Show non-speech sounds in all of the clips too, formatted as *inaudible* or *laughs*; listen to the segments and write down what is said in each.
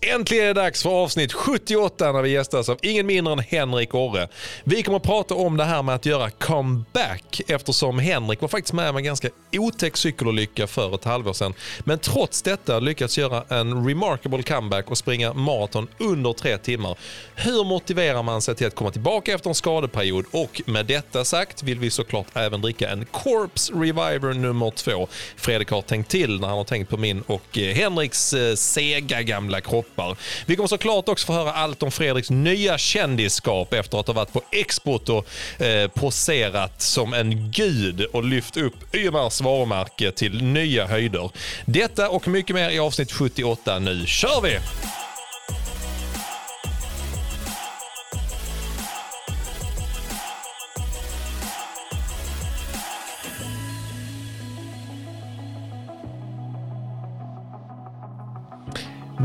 Äntligen är det dags för avsnitt 78 när vi gästas av ingen mindre än Henrik Orre. Vi kommer att prata om det här med att göra comeback eftersom Henrik var faktiskt med om en ganska otäck cykelolycka för ett halvår sedan. Men trots detta lyckats göra en remarkable comeback och springa maraton under tre timmar. Hur motiverar man sig till att komma tillbaka efter en skadeperiod? Och med detta sagt vill vi såklart även dricka en Corpse Reviver nummer två. Fredrik har tänkt till när han har tänkt på min och eh, Henriks eh, sega gamla kropp toppar. Vi kommer såklart också få höra allt om Fredriks nya kändisskap efter att ha varit på Expot och eh, poserat som en gud och lyft upp YMRs varumärke till nya höjder. Detta och mycket mer i avsnitt 78. Nu kör vi!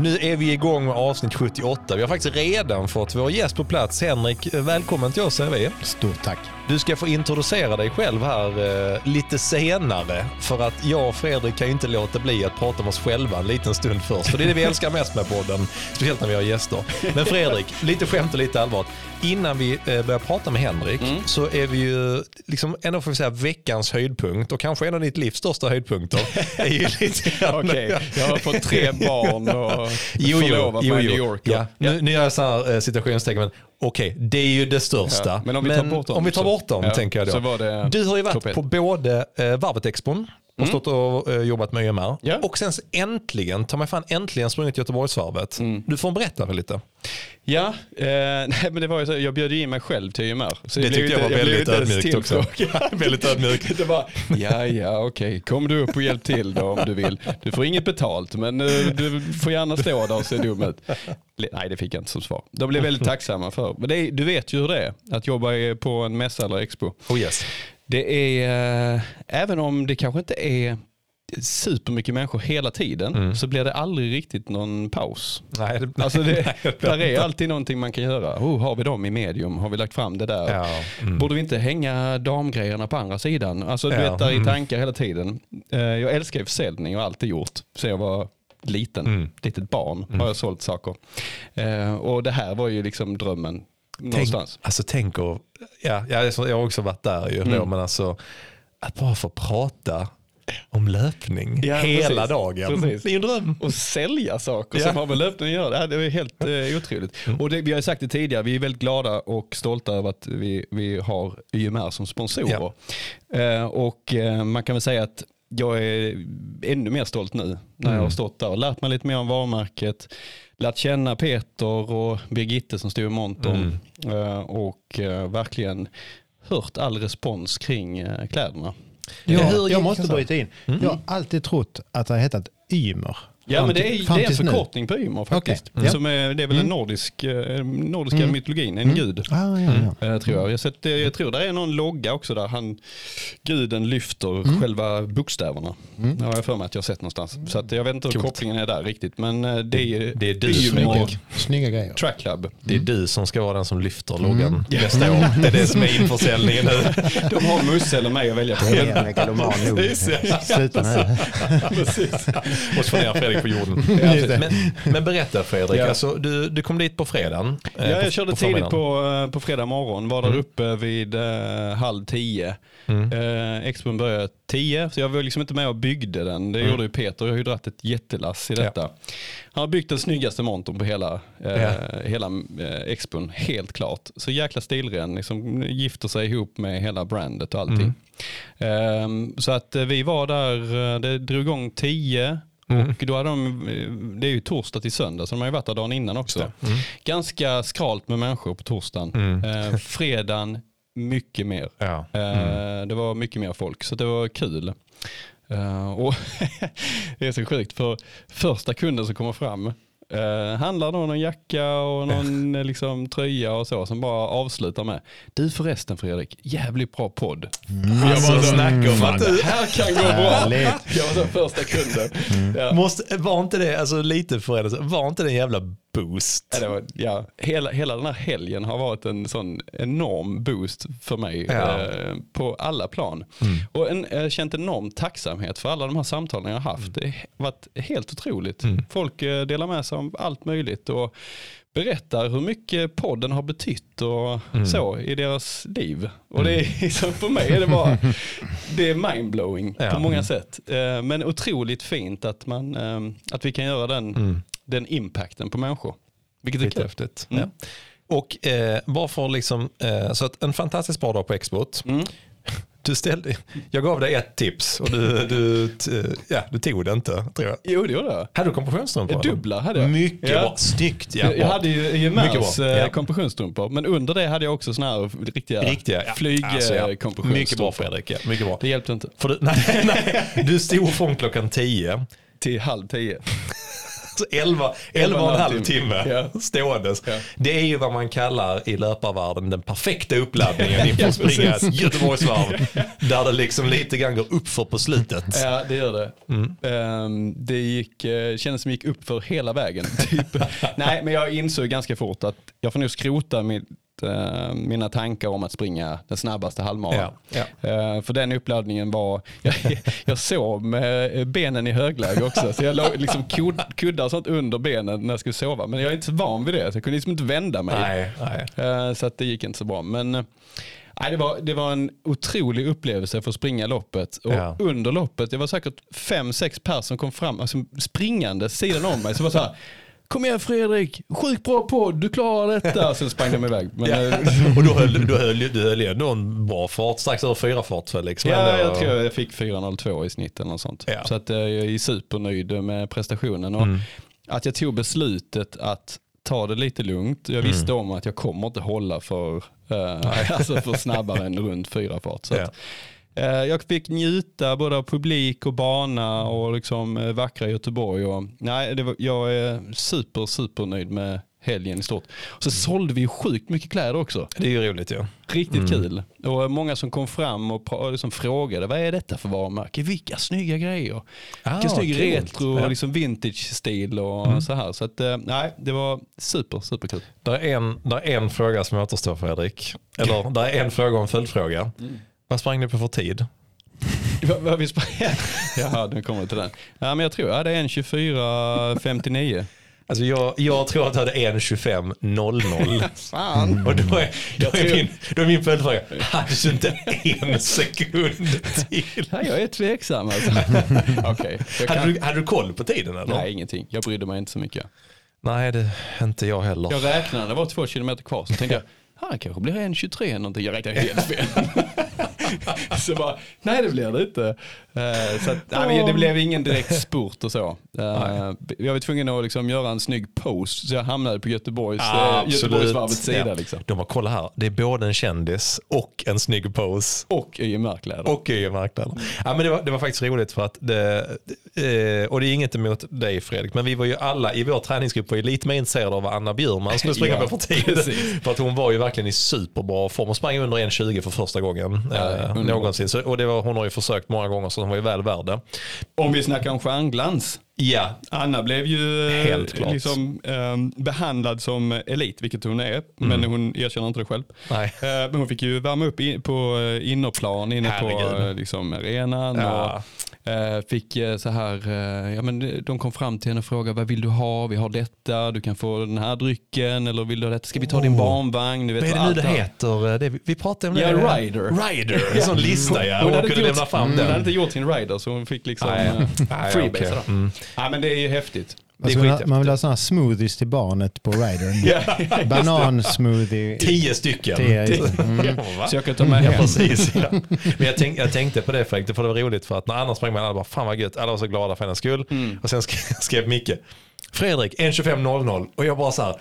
Nu är vi igång med avsnitt 78. Vi har faktiskt redan fått vår gäst på plats. Henrik, välkommen till oss säger vi. Stort tack. Du ska få introducera dig själv här eh, lite senare. För att jag och Fredrik kan ju inte låta bli att prata om oss själva en liten stund först. För det är det vi älskar mest med podden. Speciellt när vi har gäster. Men Fredrik, lite skämt och lite allvar. Innan vi eh, börjar prata med Henrik så är vi ju liksom ändå får vi säga veckans höjdpunkt och kanske en av ditt livs största höjdpunkter. är ju *laughs* lite grann- Okej, jag har fått tre barn och Jo, jo, jo. New York. Ja. Nu, nu gör jag så här eh, citationstecken, men okej, det är ju det största. Ja, men om vi tar bort dem om vi tar så- bort dem, ja, tänker jag då. så du har ju varit på både eh, Varvet-expon, och stått och eh, jobbat med YMR. Ja. Och sen äntligen, ta mig fan äntligen sprungit Göteborgsvarvet. Mm. Du får berätta för lite. Ja, eh, *laughs* nej, men det var ju så, jag bjöd in mig själv till YMR. Så Det blev tyckte jag var väldigt ödmjukt också. *laughs* väldigt ödmjukt. Det var, ja, ja, okej, kom du upp och hjälp till då om du vill. Du får inget betalt, men eh, du får gärna stå där och se dum ut. Nej, det fick jag inte som svar. De blev väldigt tacksamma för. Men det du vet ju hur det är att jobba på en mässa eller expo. Oh yes. Det är, eh, även om det kanske inte är supermycket människor hela tiden så blir det aldrig riktigt någon paus. Nej, det, Alltså det, *laughs* nej, där är alltid någonting man kan göra. Oh, har vi dem i medium? Har vi lagt fram det där? Ja, mm. Borde vi inte hänga damgrejerna på andra sidan? Alltså du Ja, vet, där i mm. tankar hela tiden. Eh, Jag älskar ju försäljning och alltid gjort. Så jag var liten, Mm. litet barn har jag sålt saker. Eh, Och det här var ju liksom drömmen Tänk, någonstans. alltså tänk och, ja, jag, har också varit där ju, Mm. då, men alltså att bara få prata om löpning Ja, hela precis. dagen. Precis. Det är ju en dröm. och sälja saker Ja. som har med löpning att göra. Det är helt eh, otroligt. Och det, vi har ju sagt det tidigare, vi är väldigt glada och stolta över att vi, vi har YMR som sponsorer. Eh, och eh, man kan väl säga att jag är ännu mer stolt nu när jag har stått där och lärt mig lite mer om varumärket. Lärt känna Peter och Birgitte som stod i montern eh, och eh, verkligen hört all respons kring eh, kläderna. Jag, jag måste bryta in. Jag har alltid trott att det har hetat Ymer. Ja Fram men det är, det är en nu. förkortning på Ymer faktiskt. Okej. Ja. Som är, det är väl en nordisk, eh, nordiska mytologin, en gud. Ah, ja, ja. Eh, tror jag. Jag, har sett, jag tror det är någon logga också där han, guden lyfter själva bokstäverna. Det har jag för mig att jag har sett någonstans. Så att jag vet inte hur Coolt. kopplingen är där riktigt. Men eh, det är, Det är du har- Snygga grejer. Track Club. Det är du som ska vara den som lyfter loggan nästa år. Det är det som är införsäljningen nu. *laughs* De har Musse eller mig att välja på. Det är en megaloman nog. *laughs* Precis. Sluta nu. Måste få ner Fredrik på jorden. *laughs* Men, men berätta Fredrik, Ja. alltså, du, du kom dit på fredagen. eh, Ja, på- jag körde på tidigt på, eh, på fredag morgon, var där uppe vid eh, halv tio. Mm. Eh, Expon började tio, så jag var liksom inte med och byggde den. Det Mm. gjorde ju Peter, jag har ju dragit ett jättelass i detta. Han har byggt den snyggaste montern på hela, eh, Ja. hela eh, Expon, helt klart. Så jäkla stilren, liksom gifter sig ihop med hela brandet och allting. Mm. Eh, så att vi var där, det drog igång tio. Mm. Och då hade de, eh, det är ju torsdag till söndag, så de har ju varit där dagen innan också. Mm. Ganska skralt med människor på torsdagen. Mm. Eh, fredagen, mycket mer. Ja. Eh, Det var mycket mer folk, så det var kul. Eh, och *laughs* det är så sjukt, för första kunden som kommer fram eh, handlar då någon jacka och någon eh, liksom, tröja och så som bara avslutar med Du förresten Fredrik, jävligt bra podd. Jag Alltså, bara så, snacka om att "Fan, det här kan gå bra. Härligt. *laughs* Jag var första kunden. Ja. Måste, var inte det, alltså lite förändrat, var inte det en jävla boost? Ja, det var, ja, hela, hela den här helgen har varit en sån enorm boost för mig Ja. eh, på alla plan. Och en, jag har känt enorm tacksamhet för alla de här samtalen jag har haft. Det har varit helt otroligt. Folk eh, delar med sig om allt möjligt och berättar hur mycket podden har betytt och Mm. så i deras liv. Och det är liksom, för mig är det bara, *laughs* det är mindblowing Ja. på många sätt. Eh, Men otroligt fint att, man, eh, att vi kan göra den, Mm. den impacten på människor. Vilket är kul. Skithäftigt. Mm. Ja. Och eh, bara för liksom, eh, så att en fantastiskt bra dag på Export. Mm. Du ställde, jag gav dig ett tips och du, du, ja, du tog det inte tror jag. Jo det gjorde jag. Hade du kompressionsstrumpor? Dubbla hade jag. Mycket Ja. bra, snyggt. Ja, jag, jag bra. hade ju Gemärs bra. eh, Ja. kompressionsstrumpor, men under det hade jag också såna här riktiga, Riktiga, ja. flyg Alltså, ja. Mycket bra Fredrik, ja. mycket bra. Det hjälpte inte. För du, *laughs* nej, nej, du stod från klockan 10, Till halv tio. Så 11, 11 och en halv timme Ja. ståendes. Ja. Det är ju vad man kallar i löparvärlden den perfekta uppladdningen inför att springa ett Göteborgsvarv. Där det liksom lite grann går upp för på slutet. Ja, det gör det. Mm. Ehm, det gick, eh, kändes som det gick upp för hela vägen. *laughs* Typ. Nej, men jag insåg ganska fort att jag får nog skrota eh, mina tankar om att springa den snabbaste halvmaran. Ja, Eh, för den uppladdningen var, *laughs* jag, jag sov med benen i högläge också. Så jag låg liksom kud, kuddar och sånt under benen när jag skulle sova. Men jag är inte så van vid det, så jag kunde liksom inte vända mig. Nej, nej. Eh, Så att det gick inte så bra. Men eh, nej, det, var, det var en otrolig upplevelse för att springa loppet. Och Ja. under loppet, det var säkert fem, sex personer som kom fram, alltså springande sidan om mig. Så var så här, kom igen Fredrik, sjukt bra podd, du klarar detta. Sen sprang de iväg. Men, Ja. eh, *laughs* Och då höll du höll, du höll ju ändå en bra fart, strax över fyra fart väl? Liksom. Ja, jag tror jag fick 4.02 i snitt eller något sånt. Ja. Så att eh, jag är supernöjd med prestationen. Och Mm. Att jag tog beslutet att ta det lite lugnt. Jag visste om att jag kommer inte hålla för, eh, *laughs* alltså för snabbare än runt fyra fart. Så Ja. att, jag fick njuta både av publik och bana och liksom eh, vackra Göteborg. Och, nej, var, jag är super, super nöjd med helgen i stort. Och så sålde vi ju sjukt mycket kläder också. Det är ju roligt ju. Riktigt kul. Och många som kom fram och liksom frågade vad är detta för varumärke? Vilka snygga grejer. Ah, Vilken snygg coolt. retro, Ja. Mm. liksom vintage-stil och så här. Så att, eh, nej, det var super, superkul. Det är, en, det är en fråga som återstår Fredrik. *laughs* Eller det är en fråga och en följdfråga. Vad sprang ni på för tid? *laughs* Vad, vi sprang... *laughs* Jaha, nu kommer vi till den. Ja, men jag tror jag det är en 24.59. Alltså jag, jag tror att jag hade en 25.00. *laughs* Fan. Och då är, då, är tror- min, då är min följdfråga, hade du inte en sekund till? Ja, jag är tveksam alltså. Jag kan- Hade du, hade du koll på tiden eller? Nej, ingenting. Jag brydde mig inte så mycket. Nej, det inte jag heller. Jag räknade, det var två kilometer kvar, så tänkte jag, "Ah, det kanske blir en 23 eller någonting. Jag räknade helt fel. *laughs* så bara, nej det blir det inte. Eh, så att, nej, det blev ingen direkt spurt och så. Eh, jag var tvungen att liksom göra en snygg post, så jag hamnade på Göteborgs, Ja, eh, Göteborgsvarvets sida. Ja. Liksom. De har kolla här, det är både en kändis och en snygg pose. Och i mörkläder. Och i marknaden. Ja, men det, var, det var faktiskt roligt för att det, och det är inget emot dig Fredrik, men vi var ju alla i vår träningsgrupp var ju lite mer intresserade av vad Anna Bjurman skulle springa *laughs* Ja, på för tid. För att hon var ju verkligen i superbra form. Hon sprang under 1.20 för första gången Ja, eh, någonsin. Så, och det var, hon har ju försökt många gånger så hon var ju väl värd det. Om vi snackar om stjärnglans. Ja, Anna blev ju eh, Helt klart. liksom, eh, behandlad som elit, vilket hon är, men hon erkänner inte det själv. nej. Eh, Men hon fick ju värma upp in, på eh, innerplan inne på Herregud. eh, liksom, arenan. Ja. Och, fick eh, så här, eh, ja, men de kom fram till henne och frågade vad vill du ha? Vi har detta, du kan få den här drycken eller vill du ha detta? Ska vi ta din Oh. barnvagn? Du vet Vad är det vad nu det heter? Det, vi- vi pratade om det. Ja, Rider. Rider, en *laughs* sån lista ja. Hon, hade kunde inte lämna fram Hon hade den. inte gjort sin rider så hon fick liksom eh, freebase. då. Mm. Ja, men det är ju häftigt. Alltså, man, man vill ha sådana smoothies till barnet på ridern. *laughs* Banansmoothie. Tio stycken. Tio, mm. Ja? Så jag kan ta med Ja, hem. precis. Ja. Men jag, tänk, jag tänkte på det Fredrik, för det var roligt för att när Anna sprang med alla bara fan vad gött, alla var så glada för hennes skull. Och sen skrev, *laughs* skrev Micke, Fredrik 1.25.00 och jag bara så här,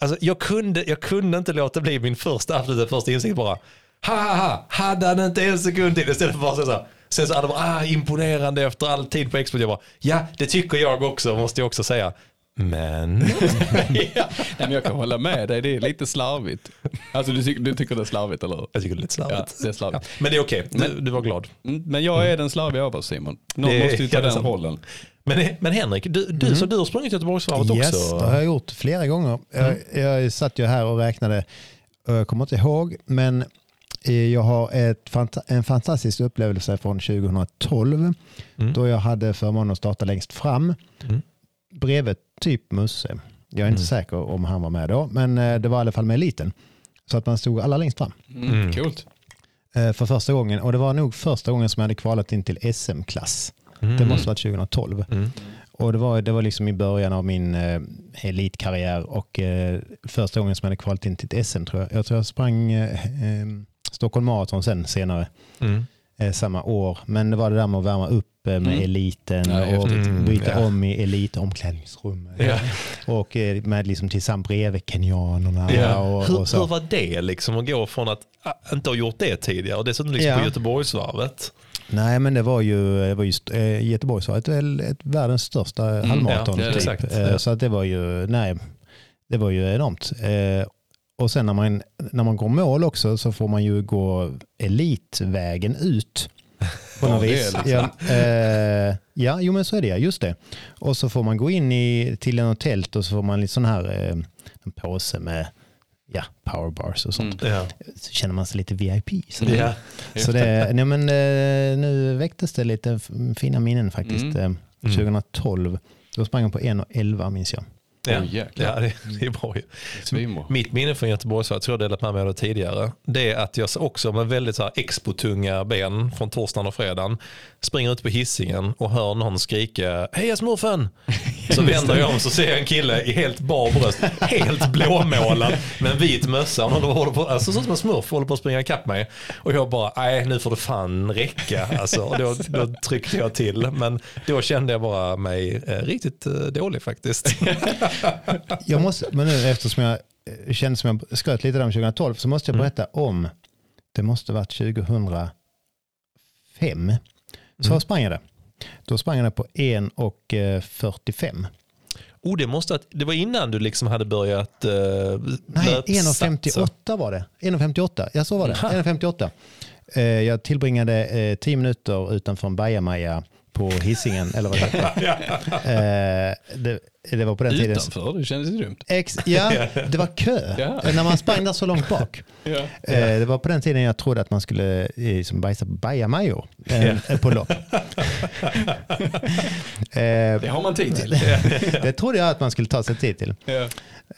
alltså jag kunde, jag kunde inte låta bli min första, absoluta första insikt bara, ha ha ha, hade han inte en sekund till istället för bara så här. Sen så hade det bara, ah, imponerande efter all tid på Expert. Jag bara, ja det tycker jag också, måste jag också säga. Men, *laughs* ja. Nej, men jag kan hålla med dig, det är lite slarvigt. Alltså du, tycker- du tycker det är slarvigt eller hur? jag tycker det är lite Ja, slarvigt. det är slarvigt. Men det är okej, du, du var glad. Mm, Men jag är den slarviga av oss Simon. Någon måste ju ta den sant. rollen. Men, men Henrik, du, du, så du har sprungit Göteborgsvarvet Yes, också? det har jag gjort flera gånger. Jag, jag satt ju här och räknade, jag kommer inte ihåg, men jag har ett, en fantastisk upplevelse från 2012 Mm. då jag hade förmånen att starta längst fram Mm. bredvid typ Musse. Jag är inte Mm. säker om han var med då, men eh, det var i alla fall med eliten. Så att man stod alla längst fram Mm. Mm. Coolt. eh, för första gången. Och det var nog första gången som jag hade kvalat in till SM-klass. Mm. Det måste ha varit 2012. Mm. Och det var, det var liksom i början av min eh, elitkarriär och eh, första gången som jag hade kvalat in till ett SM tror jag. Jag tror jag sprang eh, eh, Stockholm Marathon sen senare. Mm. eh, samma år. Men det var det där med att värma upp eh, med Mm. eliten Ja, och. Mm, byta ja. om i elitomklädningsrummet. Ja. Och eh, med liksom tillsammans bredvid kenyanerna. Ja. Och, hur, och så. hur var det liksom att gå från att ah, inte ha gjort det tidigare och dessutom liksom Ja. på Göteborgsvarvet? Nej men det var ju, det var just, eh, Göteborg var ett, väl ett världens största halvmaraton. ja, typ. Eh, Ja. Så att det var ju, nej, det var ju enormt. Och sen när man, när man går mål också så får man ju gå elitvägen ut. På något vis. Ja, eh, ja, jo men så är det, just det. Och så får man gå in i, till en tält och så får man lite sån här eh, en påse med ja, powerbars och sånt. Mm. Ja. Så känner man sig lite VIP. Så Mm. Ja. så det, nej men, eh, nu väcktes det lite fina minnen faktiskt. Mm. Eh, 2012, då sprang jag på 1,11 minns jag. Ja. Jäklar. ja, det, det är bra ju. Svinbra. Mitt minne från Göteborg, så jag tror jag delat med mig av det tidigare, det är att jag också med väldigt så här expotunga ben från torsdagen och fredagen springer ut på hissingen och hör någon skrika Heja smurfen! *laughs* Så vänder jag om så ser jag en kille i helt bar bröst, helt blåmålad med en vit mössa. Och någon håller på, alltså så som en smurf håller på att springa ikapp mig. Och jag bara, nej nu får det fan räcka. Alltså, och då, då tryckte jag till. Men då kände jag bara mig eh, riktigt eh, dålig faktiskt. *laughs* *laughs* Jag måste, men nu eftersom jag eh, kände som jag skröt lite där om 2012 så måste jag Mm. berätta om, det måste varit 2005, så Mm. sprang jag det. Då sprang jag det på 1,45. Oh, det, måste, att- det var innan du liksom hade börjat uh, Nej, 1,58 var det. 1,58, ja så var det. Ha. 1,58. Eh, Jag tillbringade eh, 10 minuter utanför en bajamaja på hissingen eller vad det heter. *laughs* Eh, det, det var på den tiden. Utanför, det kändes dumt. Ex, *laughs* ja, det var kö Ja. när man sprang där så långt bak. *laughs* Ja. Eh, Det var på den tiden jag trodde att man skulle eh, som bajsa på bajamajor eh, på lopp. *laughs* Eh, Det har man tid till. det trodde jag att man skulle ta sig tid till.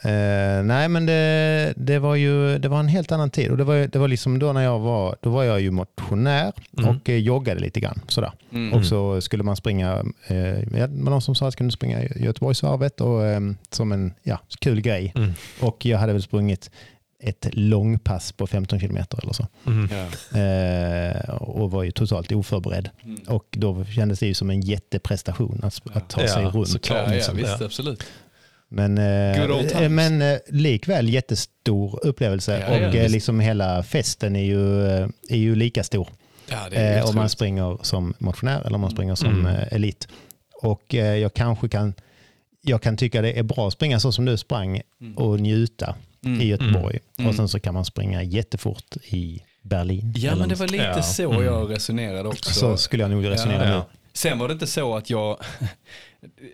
Eh, nej men det, det var ju det var en helt annan tid och det var, det var liksom då när jag var, då var jag ju motionär Mm. och eh, joggade lite grann sådär. Mm. Och så skulle man springa, eh, det var någon som sa att jag kunde springa Göteborgsvarvet och eh, som en ja, kul grej. Mm. Och jag hade väl sprungit ett långpass på 15 kilometer eller så. Mm. Eh, och var ju totalt oförberedd. Mm. Och då kändes det ju som en jätteprestation att, att ta sig Ja, runt. såklart. Ja, ja, liksom, visst, ja. absolut. Men, eh, eh, men eh, likväl jättestor upplevelse Ja, ja, och visst. liksom hela festen är ju, är ju lika stor. Ja, det är Eh, om man springer som motionär eller om man springer som Mm. elit. Och eh, jag kanske kan, jag kan tycka det är bra att springa så som du sprang och njuta Mm. i Göteborg. Mm. Och sen så kan man springa jättefort i Berlin. Ja, men det var lite Ja. så Mm. jag resonerade också. Så skulle jag nog resonera Ja, nu. ja. Sen var det inte så att jag,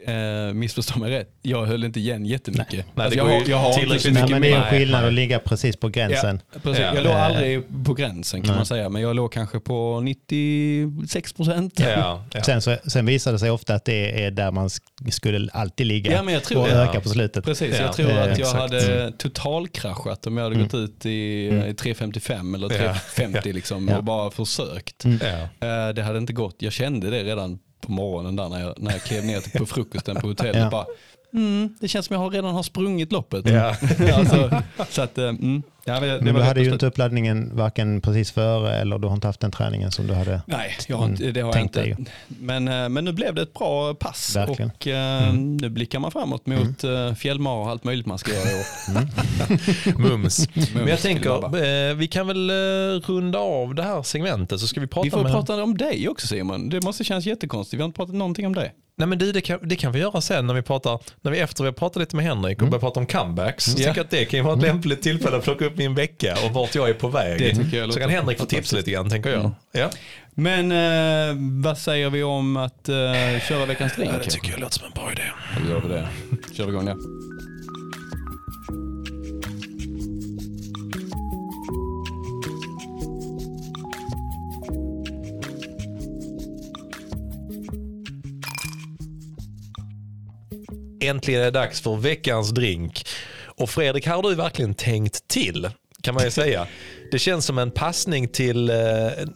eh, missförstå mig rätt, jag höll inte igen jättemycket. Nej, Alltså, det jag, har, jag har tillräckligt mycket men det är en skillnad nej. att ligga precis på gränsen. Ja, precis. Ja. Jag låg Eh. aldrig på gränsen kan Nej. man säga, men jag låg kanske på 96 procent. Ja, ja. Sen, så, sen visar det sig ofta att det är där man sk- skulle alltid ligga Ja, men jag tror och öka på slutet. Precis, Ja, jag tror eh, att jag exakt. hade totalkraschat om jag hade gått ut i, Mm. i 3.55 eller Ja. 3.50 liksom, Ja. och bara försökt. Mm. Ja. Eh, Det hade inte gått. Jag kände det redan på morgonen där när jag, när jag klev ner till- på frukosten på hotellet. Ja. Bara, mm, det känns som jag redan har sprungit loppet. Ja. *laughs* alltså, så att, eh, mm. Ja, men det Men var du hade ju inte uppladdningen varken precis före eller du har inte haft den träningen som du hade. Nej, jag har inte, det har jag dig inte. Men, eh, men nu blev det ett bra pass Verkligen. och eh, nu blickar man framåt mot mm. fjällmar och allt möjligt man ska göra i år. *laughs* Mums. Men jag tänker, vi kan väl runda av det här segmentet så ska vi prata Vi får med... prata om dig också Simon. Det måste kännas jättekonstigt. Vi har inte pratat någonting om det. Nej men du, det kan, det kan vi göra sen när vi pratar, när vi efter vi har pratat lite med Henrik och börjar prata om comebacks. Så Ja. tycker jag att det kan vara ett lämpligt tillfälle att plocka upp min vecka och vart jag är på väg. Det så kan Henrik få tips lite grann tänker jag. Ja. Men eh, vad säger vi om att eh, köra veckans drink? ja, det tycker jag låter som en bra idé. Då gör vi det. Kör vi igång det. Äntligen är det dags för veckans drink. Och Fredrik, här har du verkligen tänkt till kan man ju säga. Det känns som en passning till eh,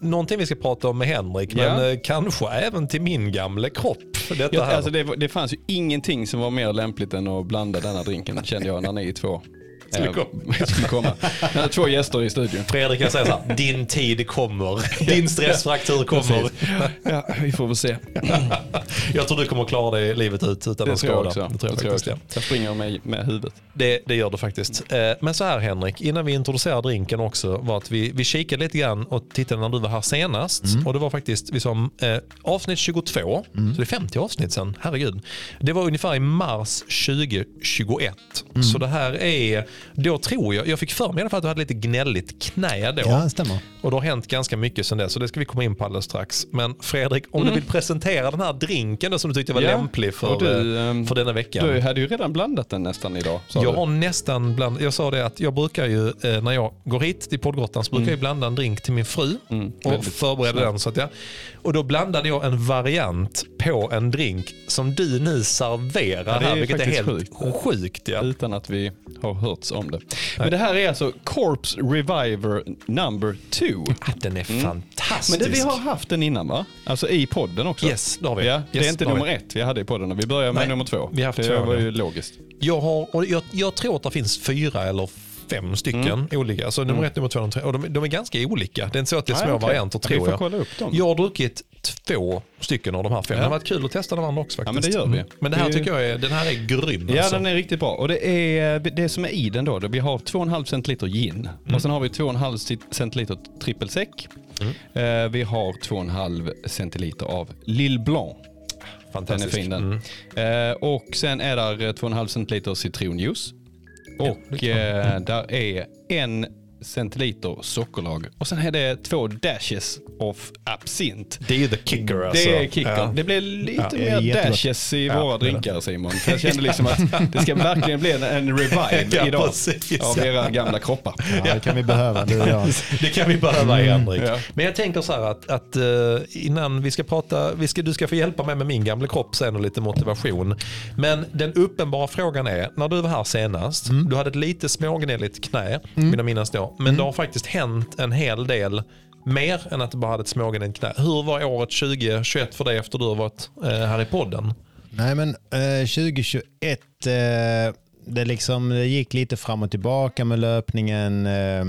någonting vi ska prata om med Henrik, Ja. men eh, kanske även till min gamla kropp. Detta Ja, alltså det, det fanns ju ingenting som var mer lämpligt än att blanda denna drinken kände jag när ni två Skulle eh, komma. *laughs* skulle komma. Jag hade två gäster i studion. Fredrik jag säger så här, din tid kommer. *laughs* Din stressfraktur kommer. Ja, vi får väl se. Jag tror du kommer klara dig livet ut utan jag skada. också. Det tror jag Det tror jag, faktiskt, också. jag springer med, med huvudet. Det, det gör du faktiskt. Eh, Men så här Henrik, innan vi introducerar drinken också var att vi, vi kikade lite grann och tittade när du var här senast. Och det var faktiskt vi som, eh, avsnitt 22, så det är 50 avsnitt sen, herregud. Det var ungefär i mars 2021. Så det här är, då tror jag, jag fick för mig i alla fall att du hade lite gnälligt knä då. Ja, det stämmer. Och det har hänt ganska mycket sen dess, så det ska vi komma in på alldeles strax. Men Fredrik, om du vill presentera den här drinken då, som du tyckte var Ja, lämplig för, och du, eh, ehm, för denna veckan. Du hade ju redan blandat den nästan idag. Jag du. har nästan bland, jag sa det att jag brukar ju eh, när jag går hit till poddgrottan så brukar jag blanda en drink till min fru och Mm. väldigt förbereda den. Så att jag, och då blandade jag en variant på en drink som du nu serverar Ja, det är här, vilket är faktiskt helt sjukt. sjukt. ja. Utan att vi har hörts om det. Men det här är alltså Corpse Reviver number two. Ah, Den är fantastisk. Men det, vi har haft den innan va? Alltså i podden också? Yes, det har vi. Ja, det Yes, är inte nummer vi. ett vi hade i podden. Vi börjar med Nej, nummer två. vi har haft det två var nu. ju logiskt. Jag, har, och jag, jag tror att det finns fyra eller fem stycken olika. Alltså nummer ett, nummer två, nummer tre. Och de, de är ganska olika. Det är inte så att det är Nej, små okej. varianter Vi tror får jag. kolla upp dem. Jag har druckit två stycken av de här fem. Ja. Det har varit kul att testa de andra också faktiskt. men det gör vi. Mm. Men det här tycker jag är, den här är grym. Ja, alltså. den är riktigt bra. Och det är det som är i den då. Vi har 2,5 centiliter gin. Och sen har vi 2,5 centiliter trippelsec. Eh, vi har 2,5 centiliter av Lille Blanc. Den är Fantastisk. fin den. Mm. Eh, och sen är där eh, 2,5 centiliter citronjuice. Och man. eh, där är en centiliter sockerlag. Och sen är det två dashes of absint. Det är ju the kicker alltså. Det är kicken. Ja. Det blir lite Ja, det mer dashes i Ja, våra det det. drinkar Simon. För jag kände liksom att *laughs* det ska verkligen bli en, en revive *laughs* Ja, idag precis. av era gamla kroppar. Ja, det kan vi behöva, jag. *laughs* Det kan vi behöva i Henrik. ja. Men jag tänker så här att, att eh, innan vi ska prata, vi ska, du ska få hjälpa mig med min gamla kropp sen och lite motivation. Men den uppenbara frågan är, när du var här senast, du hade ett lite smågnälligt knä, vill jag minnas då. Men det har faktiskt hänt en hel del mer än att du bara hade ett smågnälligt knä. Hur var året 2021 för dig efter du har varit eh, här i podden? Nej men eh, 2021, eh, det, liksom, det gick lite fram och tillbaka med löpningen. Eh,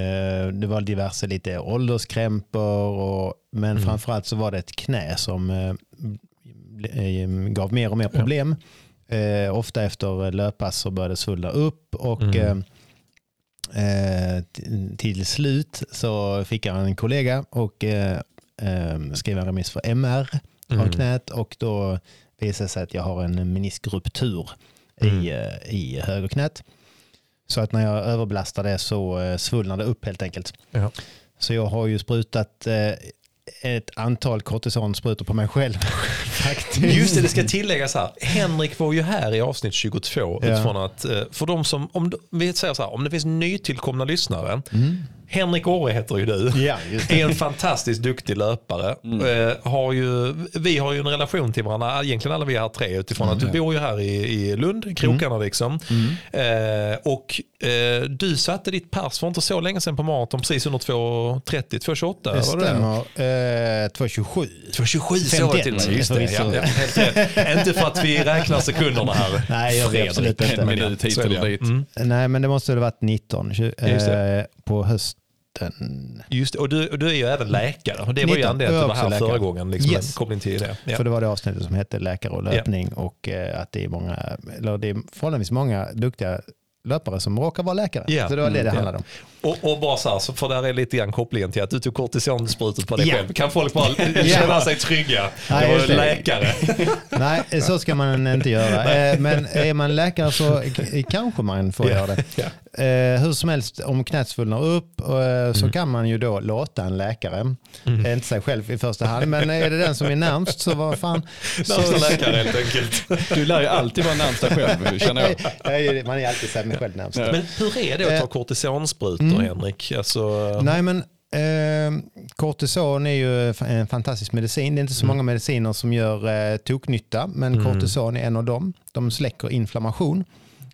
eh, det var diverse lite ålderskrämpor, och, men framförallt så var det ett knä som gav mer och mer problem. Eh, ofta efter löppass så började det svullna upp och t- till slut så fick jag en kollega och eh, eh, skrev en remiss för MR av knät och då visade det sig att jag har en meniskruptur i, eh, i högerknät. Så att när jag överbelastar det så eh, svullnar det upp helt enkelt. Ja. Så jag har ju sprutat eh, ett antal kortisonsprutor på mig själv. *laughs* faktiskt. Just det, det ska tilläggas här. Henrik var ju här i avsnitt 22. Ja. Utifrån att, eh, för de som, om, vi säger så här, om det finns nytillkomna lyssnare. Henrik Åre heter ju du. Ja, just det. Är en fantastiskt duktig löpare. Eh, har ju, vi har ju en relation till varandra, egentligen alla vi är här tre, utifrån att du bor ju här i, i Lund, krokarna liksom. Eh, och eh, du satte ditt pers för inte så länge sedan på maraton, precis under 2.30, 2.28. Det var det? stämmer. Eh, 227. 227 så var det till och med. 51, Just det, ja, ja, helt rätt. Inte för att vi räknar sekunderna här. *laughs* Nej, jag vet absolut inte. En minut hit det, eller ja. dit. Mm. Nej, men det måste ha varit 19 tju- Just det. eh, på hösten. Just det, och du, och du är ju även läkare. Och det var ju 19. anledningen till att du var här också förra läkare. gången. Liksom Yes. koppling till det. Ja. För det var det avsnittet som hette Läkare och löpning och eh, att det är många, eller det är förhållandevis många duktiga löpare som råkar vara läkare. Ja. Så det var det det Mm, handlade om. Och, och bara så här, så för där är lite grann kopplingen till att du tog kortisonsprutor på dig Ja. själv. Kan folk bara *laughs* känna sig trygga? Nej, det var det. läkare. *laughs* Nej, så ska man inte göra. *laughs* Eh, Men är man läkare så kanske man får Ja. göra det. Eh, Hur som helst, om knät svullnar upp eh, så Mm. kan man ju då låta en läkare, eh, inte sig själv i första hand, men är det den som är närmst så vad fan. Närmsta läkare helt enkelt. Du lär ju alltid vara närmsta själv känner jag. Man är alltid sig själv närmst. Men hur är det att ta kortisonsprutor Henrik? Alltså, Nej, men Eh, kortison är ju en fantastisk medicin. Det är inte så Mm. många mediciner som gör eh, toknytta, men Mm. kortison är en av dem. De släcker inflammation.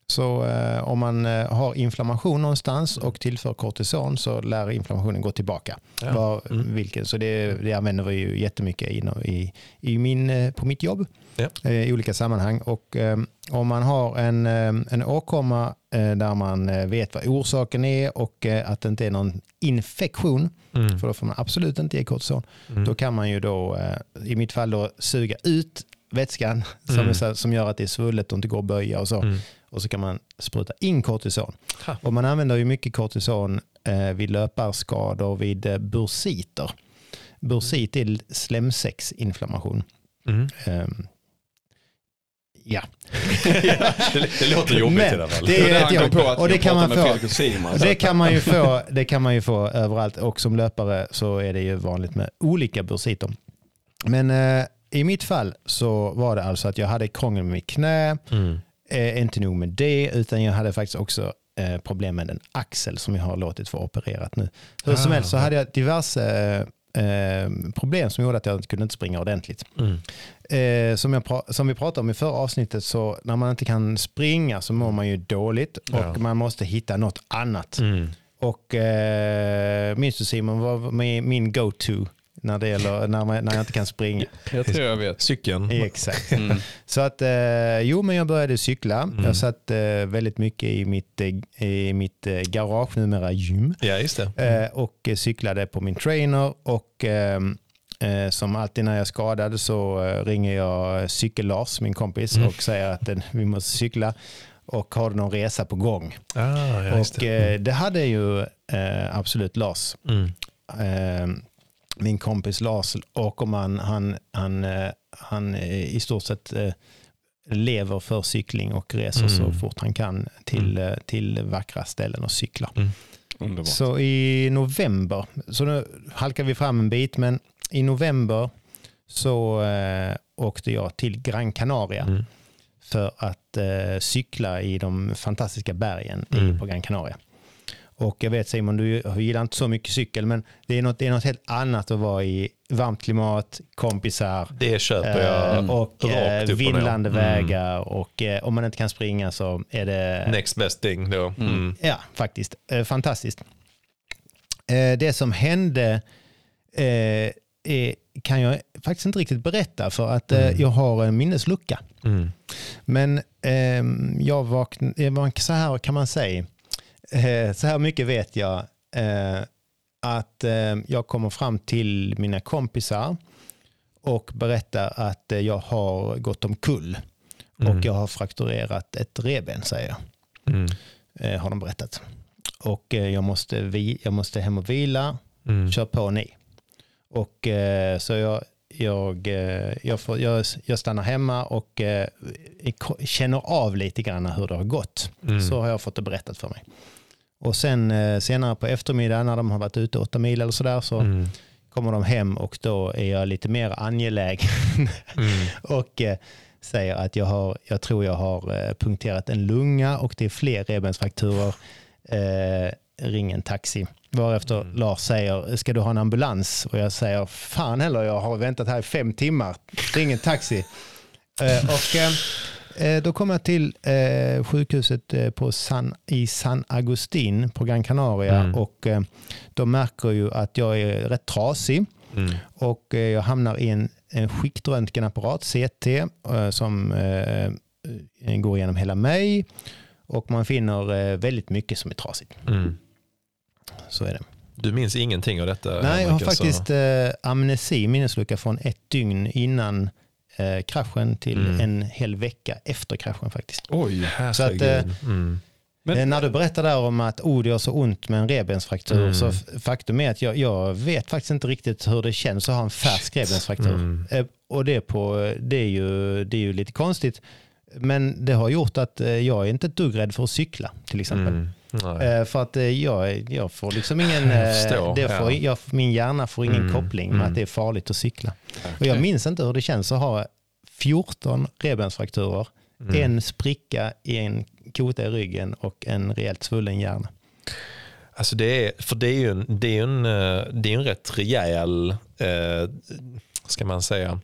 Så eh, om man eh, har inflammation någonstans och tillför kortison så lär inflammationen gå tillbaka. Ja. Var, Mm. vilken, så det, det använder vi ju jättemycket i, i, i min, eh, på mitt jobb Ja. eh, i olika sammanhang. Och, eh, om man har en, eh, en åkomma eh, där man eh, vet vad orsaken är och att det inte är någon infektion, Mm. för då får man absolut inte ge kortison, Mm. då kan man ju då, i mitt fall då, suga ut vätskan *laughs* som, Mm. så- som gör att det är svullet och inte går att böja och så. Mm. Och så kan man spruta in kortison. Ha. Och man använder ju mycket kortison eh, vid löparskador, vid eh, bursiter. Bursit är slemsäcksinflammation. Mm. Ehm, ja, det, det låter jobbigt Men i alla fall. det är ett jobb. Och det kan man få. Det kan, man ju få, det kan man ju få överallt och som löpare så är det ju vanligt med olika bursiter. Men eh, i mitt fall så var det alltså att jag hade krångel med mitt knä, Mm. eh, inte nog med det, utan jag hade faktiskt också eh, problem med en axel som jag har låtit få opererat nu. Hur som Ah, helst så hade jag diverse eh, problem som gjorde att jag inte kunde inte springa ordentligt. Mm. Eh, som, jag som vi pratade om i förra avsnittet så när man inte kan springa så mår man ju dåligt och Ja. man måste hitta något annat. Mm. Och eh, minns du Simon vad min, min go-to när det gäller när, man, när jag inte kan springa? Jag tror jag vet. Cykeln. *laughs* Exakt. Mm. Så att, eh, jo men jag började cykla. Mm. Jag satt eh, väldigt mycket i mitt, eh, i mitt garage, numera gym. Ja, just det. Eh, och cyklade på min trainer och eh, eh, som alltid när jag är skadad så eh, ringer jag Cykel-Lars, min kompis, Mm. och säger att eh, vi måste cykla och har någon resa på gång? Ah, ja, och det. eh, det hade ju eh, absolut Lars. Mm. Eh, min kompis Lars Åkerman, han, han, eh, han eh, i stort sett eh, lever för cykling och reser så Mm. fort han kan till, eh, till vackra ställen och cykla. Underbart. Så i november, så nu halkar vi fram en bit, men i november så eh, åkte jag till Gran Canaria Mm. för att eh, cykla i de fantastiska bergen i, Mm. på Gran Canaria. Och jag vet Simon, du gillar inte så mycket cykel, men det är något, det är något helt annat att vara i varmt klimat, kompisar, Det köper eh, jag och eh, rakt upp och ner. vindlande Mm. vägar och eh, om man inte kan springa så är det Next best thing då. Mm. Mm. Ja, faktiskt. Eh, fantastiskt. Eh, det som hände eh, kan jag faktiskt inte riktigt berätta för att eh, Mm. jag har en minneslucka. Mm. Men ehm, jag vaknade, så här kan man säga, eh, så här mycket vet jag, eh, att eh, jag kommer fram till mina kompisar och berättar att eh, jag har gått omkull Mm. och jag har frakturerat ett revben säger jag Mm. eh, har de berättat. Och eh, jag, måste vi, jag måste hem och vila, Mm. kör på ni. Och eh, så jag, jag, eh, jag, får, jag, jag stannar hemma och eh, känner av lite grann hur det har gått. Mm. Så har jag fått det berättat för mig. Och sen eh, senare på eftermiddagen när de har varit ute åtta mil eller sådär så Mm. kommer de hem och då är jag lite mer angelägen Mm. *laughs* och säger att jag, har, jag tror jag har punkterat en lunga och det är fler revbensfrakturer. Eh, ring en taxi. Varefter Mm. Lars säger, ska du ha en ambulans? Och jag säger, fan heller, jag har väntat här i fem timmar. Ring en taxi. *laughs* eh, och eh, eh, då kommer jag till eh, sjukhuset eh, på San, i San Agustin på Gran Canaria Mm. och eh, de märker ju att jag är rätt trasig Mm. och jag hamnar i en, en skiktröntgenapparat, CT, som går igenom hela mig och man finner väldigt mycket som är trasigt. Mm. Så är det. Du minns ingenting av detta? Nej, jag har faktiskt eh, amnesi, minneslucka från ett dygn innan eh, kraschen till Mm. en hel vecka efter kraschen faktiskt. Oj. Så att, eh, mm. Men- Eh, när du berättar där om att oh, det gör så ont med en revbensfraktur Mm. så faktum är att jag, jag vet faktiskt inte riktigt hur det känns att ha en färsk revbensfraktur. Mm. Eh, Och det, är på, det, är ju, det är ju lite konstigt. Men det har gjort att eh, jag är inte ett dugg rädd för att cykla till exempel. Eh, För att eh, jag, jag får liksom ingen, eh, förstår, det får, ja. jag, min hjärna får ingen Mm, koppling med mm. att det är farligt att cykla. Och jag minns inte hur det känns att ha 14 revbensfrakturer, Mm. en spricka i en kota i ryggen och en rejält svullen hjärna. Alltså det är, för det är ju en, det är en, eh, det är en rätt rejäl, eh, ska man säga,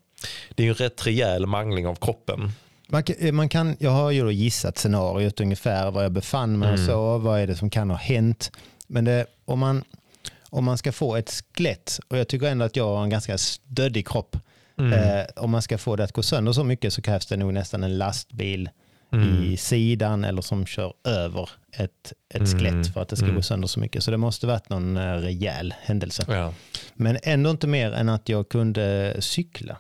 det är en rätt rejäl mangling av kroppen. Man kan, eh, man kan, jag har ju då gissat scenariot ungefär var jag befann mig och så. Vad är det som kan ha hänt? Men det, om, man, om man ska få ett skelett, och jag tycker ändå att jag har en ganska stöddig kropp. Eh, om man ska få det att gå sönder så mycket så krävs det nog nästan en lastbil i sidan eller som kör över ett, ett skelett för att det ska gå sönder så mycket. Så det måste varit någon eh, rejäl händelse. Ja. Men ändå inte mer än att jag kunde cykla.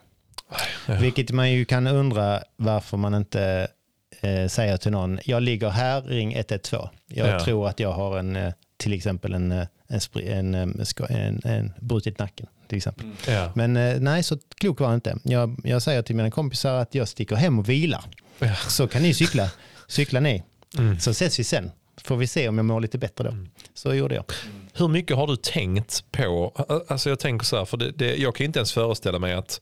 Vilket man ju kan undra varför man inte eh, säger till någon, jag ligger här, ring 112. Jag Ja. tror att jag har en, eh, till exempel en, eh, en, en, eh, en, en brutit nacken. Till exempel. Ja. Men eh, nej, så klok var jag inte. Jag, jag säger till mina kompisar att jag sticker hem och vilar. Så kan ni cykla, cykla ni. Mm. Så ses vi sen. Får vi se om jag mår lite bättre då. Så gjorde jag. Hur mycket har du tänkt på, alltså jag tänker så här, för det, det, jag kan inte ens föreställa mig att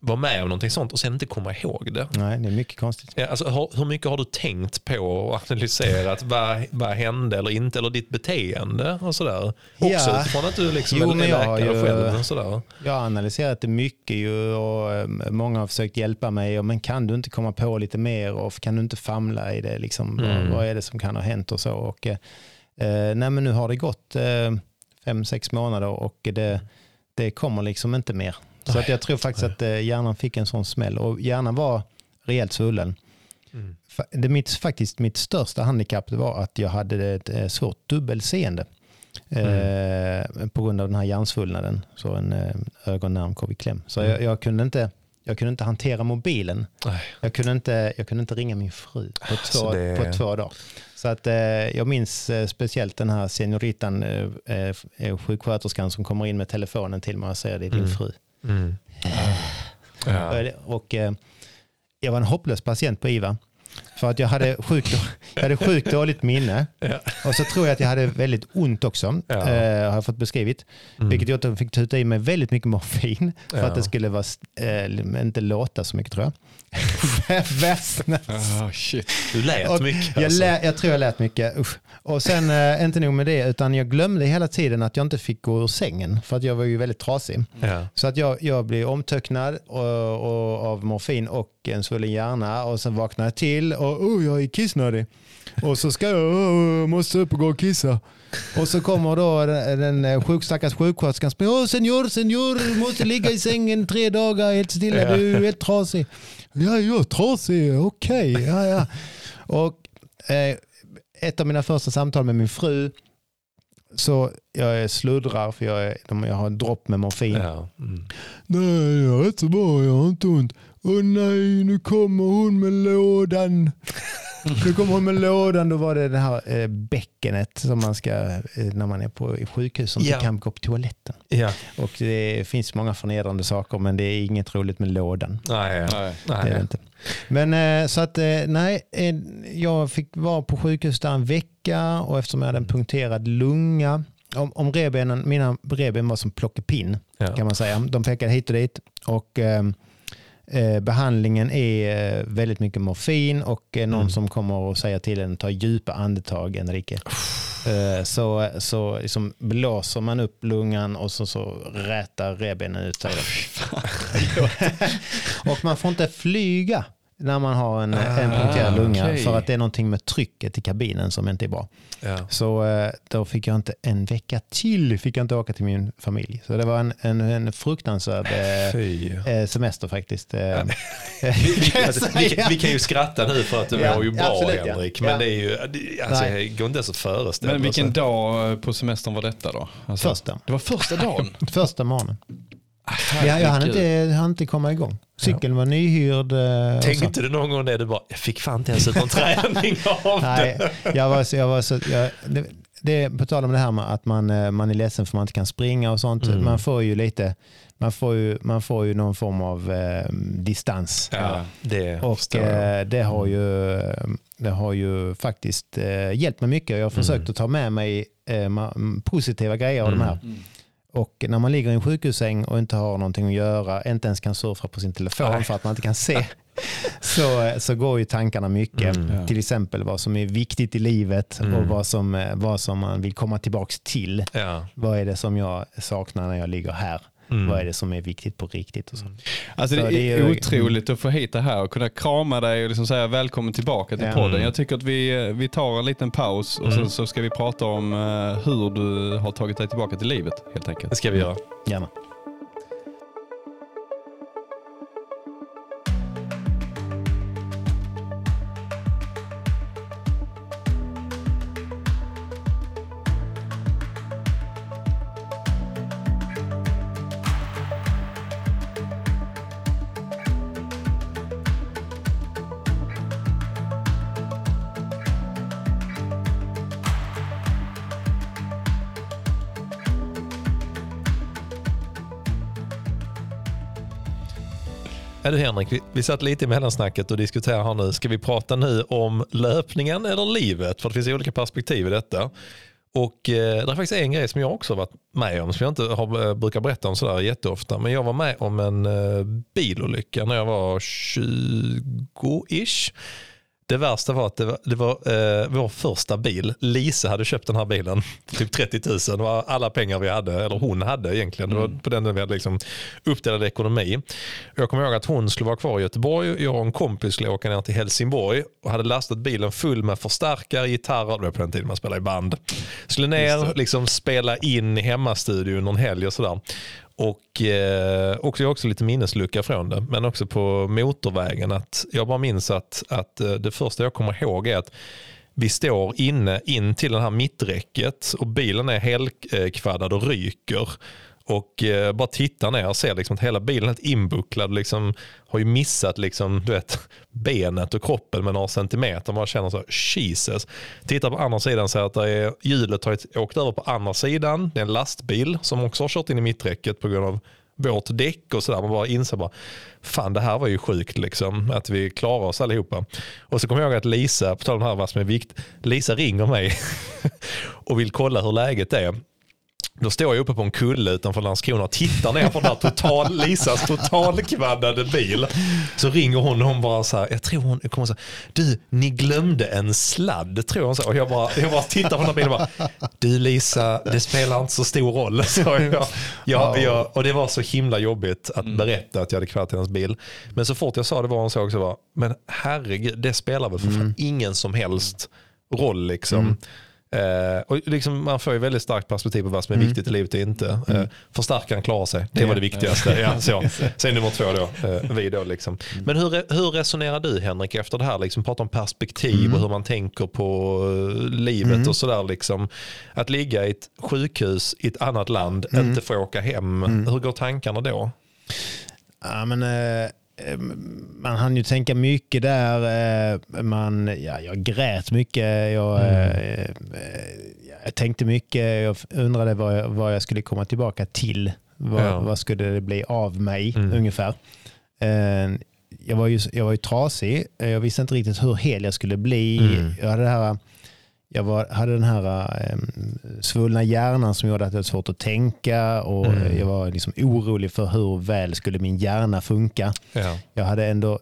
vara med om någonting sånt och sen inte komma ihåg det. Nej, det är mycket konstigt. Ja, alltså, hur, hur mycket har du tänkt på och analyserat *laughs* vad, vad hände eller inte, eller ditt beteende och sådär? Också Ja. utifrån att du liksom Jo, är jag läkare ju- själv. Och sådär. Jag har analyserat det mycket ju och eh, många har försökt hjälpa mig. Och, men kan du inte komma på lite mer och kan du inte famla i det? Liksom, Mm. vad, vad är det som kan ha hänt och så? Och, eh, nej, men nu har det gått eh, fem, sex månader och det, det kommer liksom inte mer. Så att jag tror faktiskt att eh, hjärnan fick en sån smäll och hjärnan var rejält svullen. Mm. Det mitt, faktiskt mitt största handikapp var att jag hade ett eh, svårt dubbelseende. Eh, på grund av den här hjärnsvullnaden. Så en eh, ögonnärm kom i kläm. Så jag, jag, kunde inte, jag kunde inte hantera mobilen. Jag kunde inte, jag kunde inte ringa min fru på två, Så det- på två dagar. Så att, eh, jag minns eh, speciellt den här senioritan, eh, eh, sjuksköterskan som kommer in med telefonen till mig och säger det är din Mm. fru. Mm. Ja. Och, eh, jag var en hopplös patient på IVA. För att jag hade sjukt, jag hade sjukt dåligt minne. Ja. Och så tror jag att jag hade väldigt ont också. Ja. Eh, har jag fått beskrivit. Mm. Vilket gjorde att jag fick tuta i mig väldigt mycket morfin. För Ja. att det skulle vara, eh, inte låta så mycket tror jag. *laughs* Ah, shit. Du lät Och mycket. Jag, Alltså. lä, jag tror jag lät mycket. Usch. Och sen, eh, inte nog med det, utan jag glömde hela tiden att jag inte fick gå ur sängen. För att jag var ju väldigt trasig. Så att jag, jag blev omtöcknad och, och, av morfin och en svullen hjärna. Och sen vaknade jag till och oh, jag är kissnödig. Och så ska jag, oh, måste upp och gå och kissa. Och så kommer då den, den eh, sjuk, stackars sjuksköterskan åh senor, senor, måste ligga i sängen tre dagar helt stilla, Ja. du är helt trasig. Ja, jag är trasig, okej. Ja, ja. Och eh, ett av mina första samtal med min fru, så jag sluddrar för jag, är, jag har en dropp med morfin. Ja. Mm. Nej, jag är rätt så bra, jag har inte ont. Åh nej, nu kommer hon med lådan. Nu kommer hon med lådan. Då var det det här eh, bäckenet som man ska, eh, när man är på i sjukhus, som Ja. kan gå på toaletten. Ja. Och det finns många förnedrande saker, men det är inget roligt med lådan. Nej. Nej. Det är det inte. Men eh, så att, eh, nej, eh, jag fick vara på sjukhus där en vecka och eftersom jag hade en punkterad lunga, om, om revbenen, mina revben var som plockepinn Ja. kan man säga. De pekade hit och dit och eh, eh, behandlingen är eh, väldigt mycket morfin och eh, någon Mm. som kommer och säger till en ta djupa andetag Enrique. Eh, så så liksom blåser man upp lungan och så, så rätar revbenen ut sig. *laughs* och man får inte flyga när man har en, en punkterad Ah, lunga okej. för att det är någonting med trycket i kabinen som inte är bra. Ja. Så eh, då fick jag inte en vecka till fick jag inte åka till min familj. Så det var en, en, en fruktansvärd eh, Fy. eh, semester faktiskt. Eh, *laughs* Vi, kan jag alltså, vi, vi kan ju skratta nu för att det Ja, mår ju bra absolut, ja. Henrik. Men Ja. det är ju, alltså, Nej. det går inte ens att föreställa Men vilken dag eh, på semestern var detta då? Alltså, Första. Det var första dagen? *laughs* Första morgonen. Jag, jag hann inte, hann inte komma igång. Cykeln var nyhyrd. eh. Tänkte du någon gång det? Du bara, jag fick fan inte ens ut någon träning *laughs* av det. Nej, jag var så, jag var så, jag, det, det, på tal om det här med att man, eh, man är ledsen för man inte kan springa och sånt. Mm. Man får ju lite, man får ju, man får ju någon form av eh, distans. Ja, det Och eh, det har ju, det har ju faktiskt eh, hjälpt mig mycket. Jag har försökt att ta med mig eh, positiva grejer av de här. Och när man ligger i en sjukhussäng och inte har någonting att göra, inte ens kan surfa på sin telefon Nej. för att man inte kan se, *laughs* så, så går ju tankarna mycket. Mm. Ja. Till exempel vad som är viktigt i livet Mm. och vad som, vad som man vill komma tillbaka till. Ja. Vad är det som jag saknar när jag ligger här? Mm. Vad är det som är viktigt på riktigt? Och så. Alltså Så det det är är ju- otroligt att få hit det här och kunna krama dig och liksom säga välkommen tillbaka till Ja. podden. Mm. Jag tycker att vi, vi tar en liten paus och Mm. sen så ska vi prata om eh, hur du har tagit dig tillbaka till livet helt enkelt. Det ska vi göra. Gärna. Ja, du Henrik, vi, vi satt lite i mellansnacket och diskuterar här nu. Ska vi prata nu om löpningen eller livet? För det finns olika perspektiv i detta. Och eh, det är faktiskt en grej som jag också varit med om, som jag inte har, eh, brukar berätta om sådär jätteofta. Men jag var med om en eh, bilolycka när jag var 20-ish. Det värsta var att det var, det var eh, vår första bil. Lisa hade köpt den här bilen, *laughs* typ 30 000. Det var alla pengar vi hade, eller hon hade egentligen. Det var på den vi hade liksom uppdelad ekonomi. Jag kommer ihåg att hon skulle vara kvar i Göteborg. Jag och en kompis skulle åka ner till Helsingborg och hade lastat bilen full med förstärkare, gitarrer. Det var på den tiden man spelade i band. Skulle ner, liksom spela in i hemmastudion någon helg och sådär. Och eh, också, jag har också lite minneslucka från det, men också på motorvägen. att Jag bara minns att, att eh, det första jag kommer ihåg är att vi står inne in till det här mitträcket och bilen är helkvaddad och ryker. Och eh, bara tittar ner och ser liksom att hela bilen är helt inbucklad. Liksom, har ju missat liksom, du vet, benet och kroppen med några centimeter. Man känner så, Jesus. Tittar på andra sidan och ser att det är, hjulet har åkt över på andra sidan. Det är en lastbil som också har kört in i mitträcket på grund av vårt däck och sådär. Man bara inser bara, fan det här var ju sjukt liksom. Att vi klarar oss allihopa. Och så kommer jag ihåg att Lisa, på tal om det här vad som är viktigt. Lisa ringer mig *laughs* och vill kolla hur läget är. Då står jag uppe på en kulle utanför Landskrona och tittar ner på den här total, Lisas totalkvaddade bil. Så ringer hon och hon bara så här, jag tror hon kommer säga, du ni glömde en sladd tror hon så. Och jag bara, jag bara tittar på den här bilen och bara, du Lisa det spelar inte så stor roll. Så jag, jag, jag, och det var så himla jobbigt att berätta att jag hade kvaddat hennes bil. Men så fort jag sa det var hon så också, bara, men herregud det spelar väl för fan ingen som helst roll liksom. Eh, och liksom, man får ju väldigt starkt perspektiv på vad som är viktigt i livet och inte. Eh, förstärkaren klarar sig, det var det viktigaste. Ja, så. *laughs* Sen nummer två då, eh, vi då liksom. Men hur, hur resonerar du Henrik efter det här? Liksom, prata om perspektiv och hur man tänker på eh, livet och sådär. Liksom. Att ligga i ett sjukhus i ett annat land, inte få åka hem. Hur går tankarna då? Ja, men, eh, man hann ju tänka mycket där. eh, Man, ja, jag grät mycket. Jag, eh, eh, jag tänkte mycket. Jag undrade vad jag, vad jag skulle komma tillbaka till. Vad, Ja. vad skulle det bli av mig Mm. ungefär? Eh, Jag var, ju, jag var ju trasig. Jag visste inte riktigt hur hel jag skulle bli. Mm. Jag hade det här jag var, hade den här eh, svullna hjärnan som gjorde att jag hade svårt att tänka och Mm. eh, jag var liksom orolig för hur väl skulle min hjärna funka. Ja. Jag hade ändå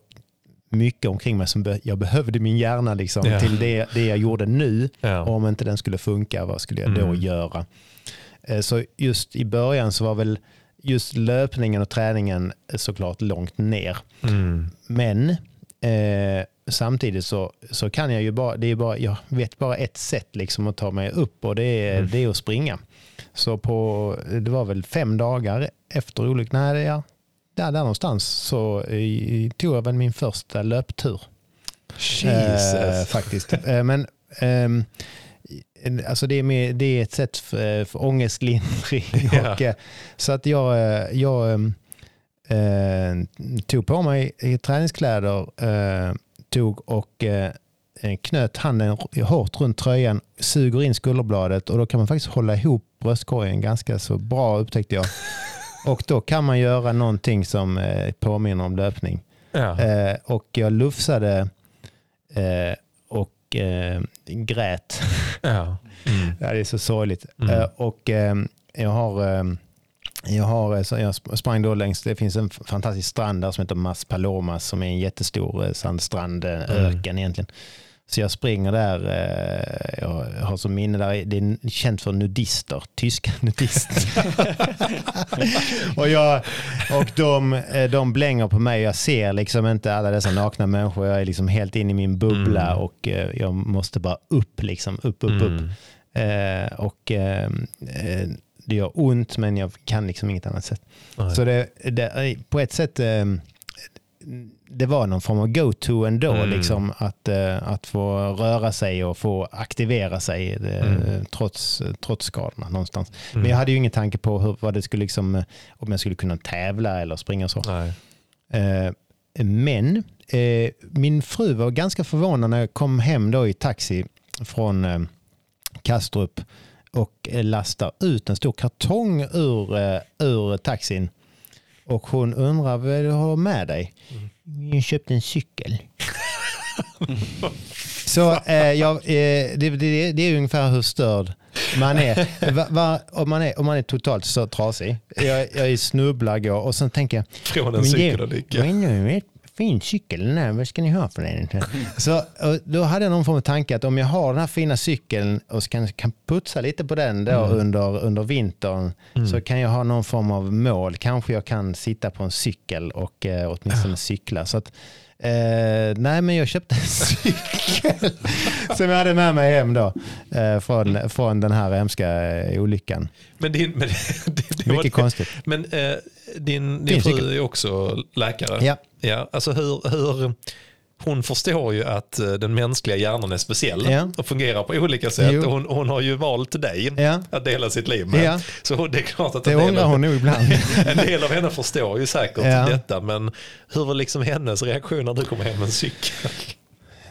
mycket omkring mig som be, jag behövde min hjärna liksom, Ja. till det, det jag gjorde nu. Ja. Och om inte den skulle funka, vad skulle jag då Mm. göra? Eh, Så just i början så var väl just löpningen och träningen såklart långt ner. Mm. Men eh, samtidigt så, så kan jag ju bara, det är bara, jag vet bara ett sätt liksom att ta mig upp och det är, Mm. det är att springa. Så på, det var väl fem dagar efter olyckan, nej, ja, där, där någonstans så eh, tog jag väl min första löptur. Jesus. Eh, faktiskt. Eh, men ehm, alltså det, är med, det är ett sätt för, för ångestlindring. *laughs* Ja. Och, eh, så att jag, eh, jag ehm, eh, tog på mig eh, träningskläder, eh, tog och eh, knöt handen hårt runt tröjan, suger in skulderbladet och då kan man faktiskt hålla ihop bröstkorgen ganska så bra upptäckte jag. *laughs* Och då kan man göra någonting som eh, påminner om löpning. ja. Eh, och jag lufsade eh, och eh, grät. Ja. Mm. Det är så sorgligt. Mm. Eh, och eh, jag har, eh, Jag, har, eh, jag sp- sprang då längs, det finns en fantastisk strand där som heter Mas Palomas som är en jättestor eh, sandstrand, eh, öken egentligen. Så jag springer där, jag har som minne där, det är känt för nudister, tyska *laughs* nudister. *laughs* och jag, och de, de blänger på mig, jag ser liksom inte alla dessa nakna människor, jag är liksom helt inne i min bubbla och eh, jag måste bara upp, liksom, upp, upp, upp. Eh, och eh, eh, det gör ont men jag kan liksom inget annat sätt. Nej. Så det, det, på ett sätt eh, det var någon form av go-to ändå, Mm. liksom, att, eh, att få röra sig och få aktivera sig eh, Mm. trots, trots skadorna någonstans. Men jag hade ju ingen tanke på hur, vad det skulle, liksom, eh, om jag skulle kunna tävla eller springa och så. Nej. Eh, men eh, min fru var ganska förvånad när jag kom hem då i taxi från eh, Kastrup och lastar ut en stor kartong ur, eh, ur taxin. Och hon undrar vad du har med dig. Jag köpte en cykel. *laughs* Så eh, jag, eh, det, det, det är ungefär hur störd man är. Va, va, om, man är om man är totalt så trasig. Jag, jag snubblar går och sen tänker jag Från en men det- cykelolycka. Men nu är fin cykel här, vad ska ni ha för den? Så då hade jag någon form av tanke att om jag har den här fina cykeln och kan, kan putsa lite på den då under, under vintern så kan jag ha någon form av mål. Kanske jag kan sitta på en cykel och eh, åtminstone cykla. Så att, eh, nej men jag köpte en *laughs* cykel som jag hade med mig hem då eh, från, från den här hemska eh, olyckan. Men, din, men, *laughs* det, det var- Mycket konstigt. Men eh, din, din fru cykel. är också läkare. Ja. Ja, alltså hur, hur, hon förstår ju att eh, den mänskliga hjärnan är speciell Ja. och fungerar på olika sätt. Och Hon, hon har ju valt dig Ja. att dela sitt liv med. Ja. Så det är klart att Det en del, ångrar av, hon nog ibland. *laughs* en del av henne förstår ju säkert detta. Men hur var liksom hennes reaktion när du kom hem med en cykel?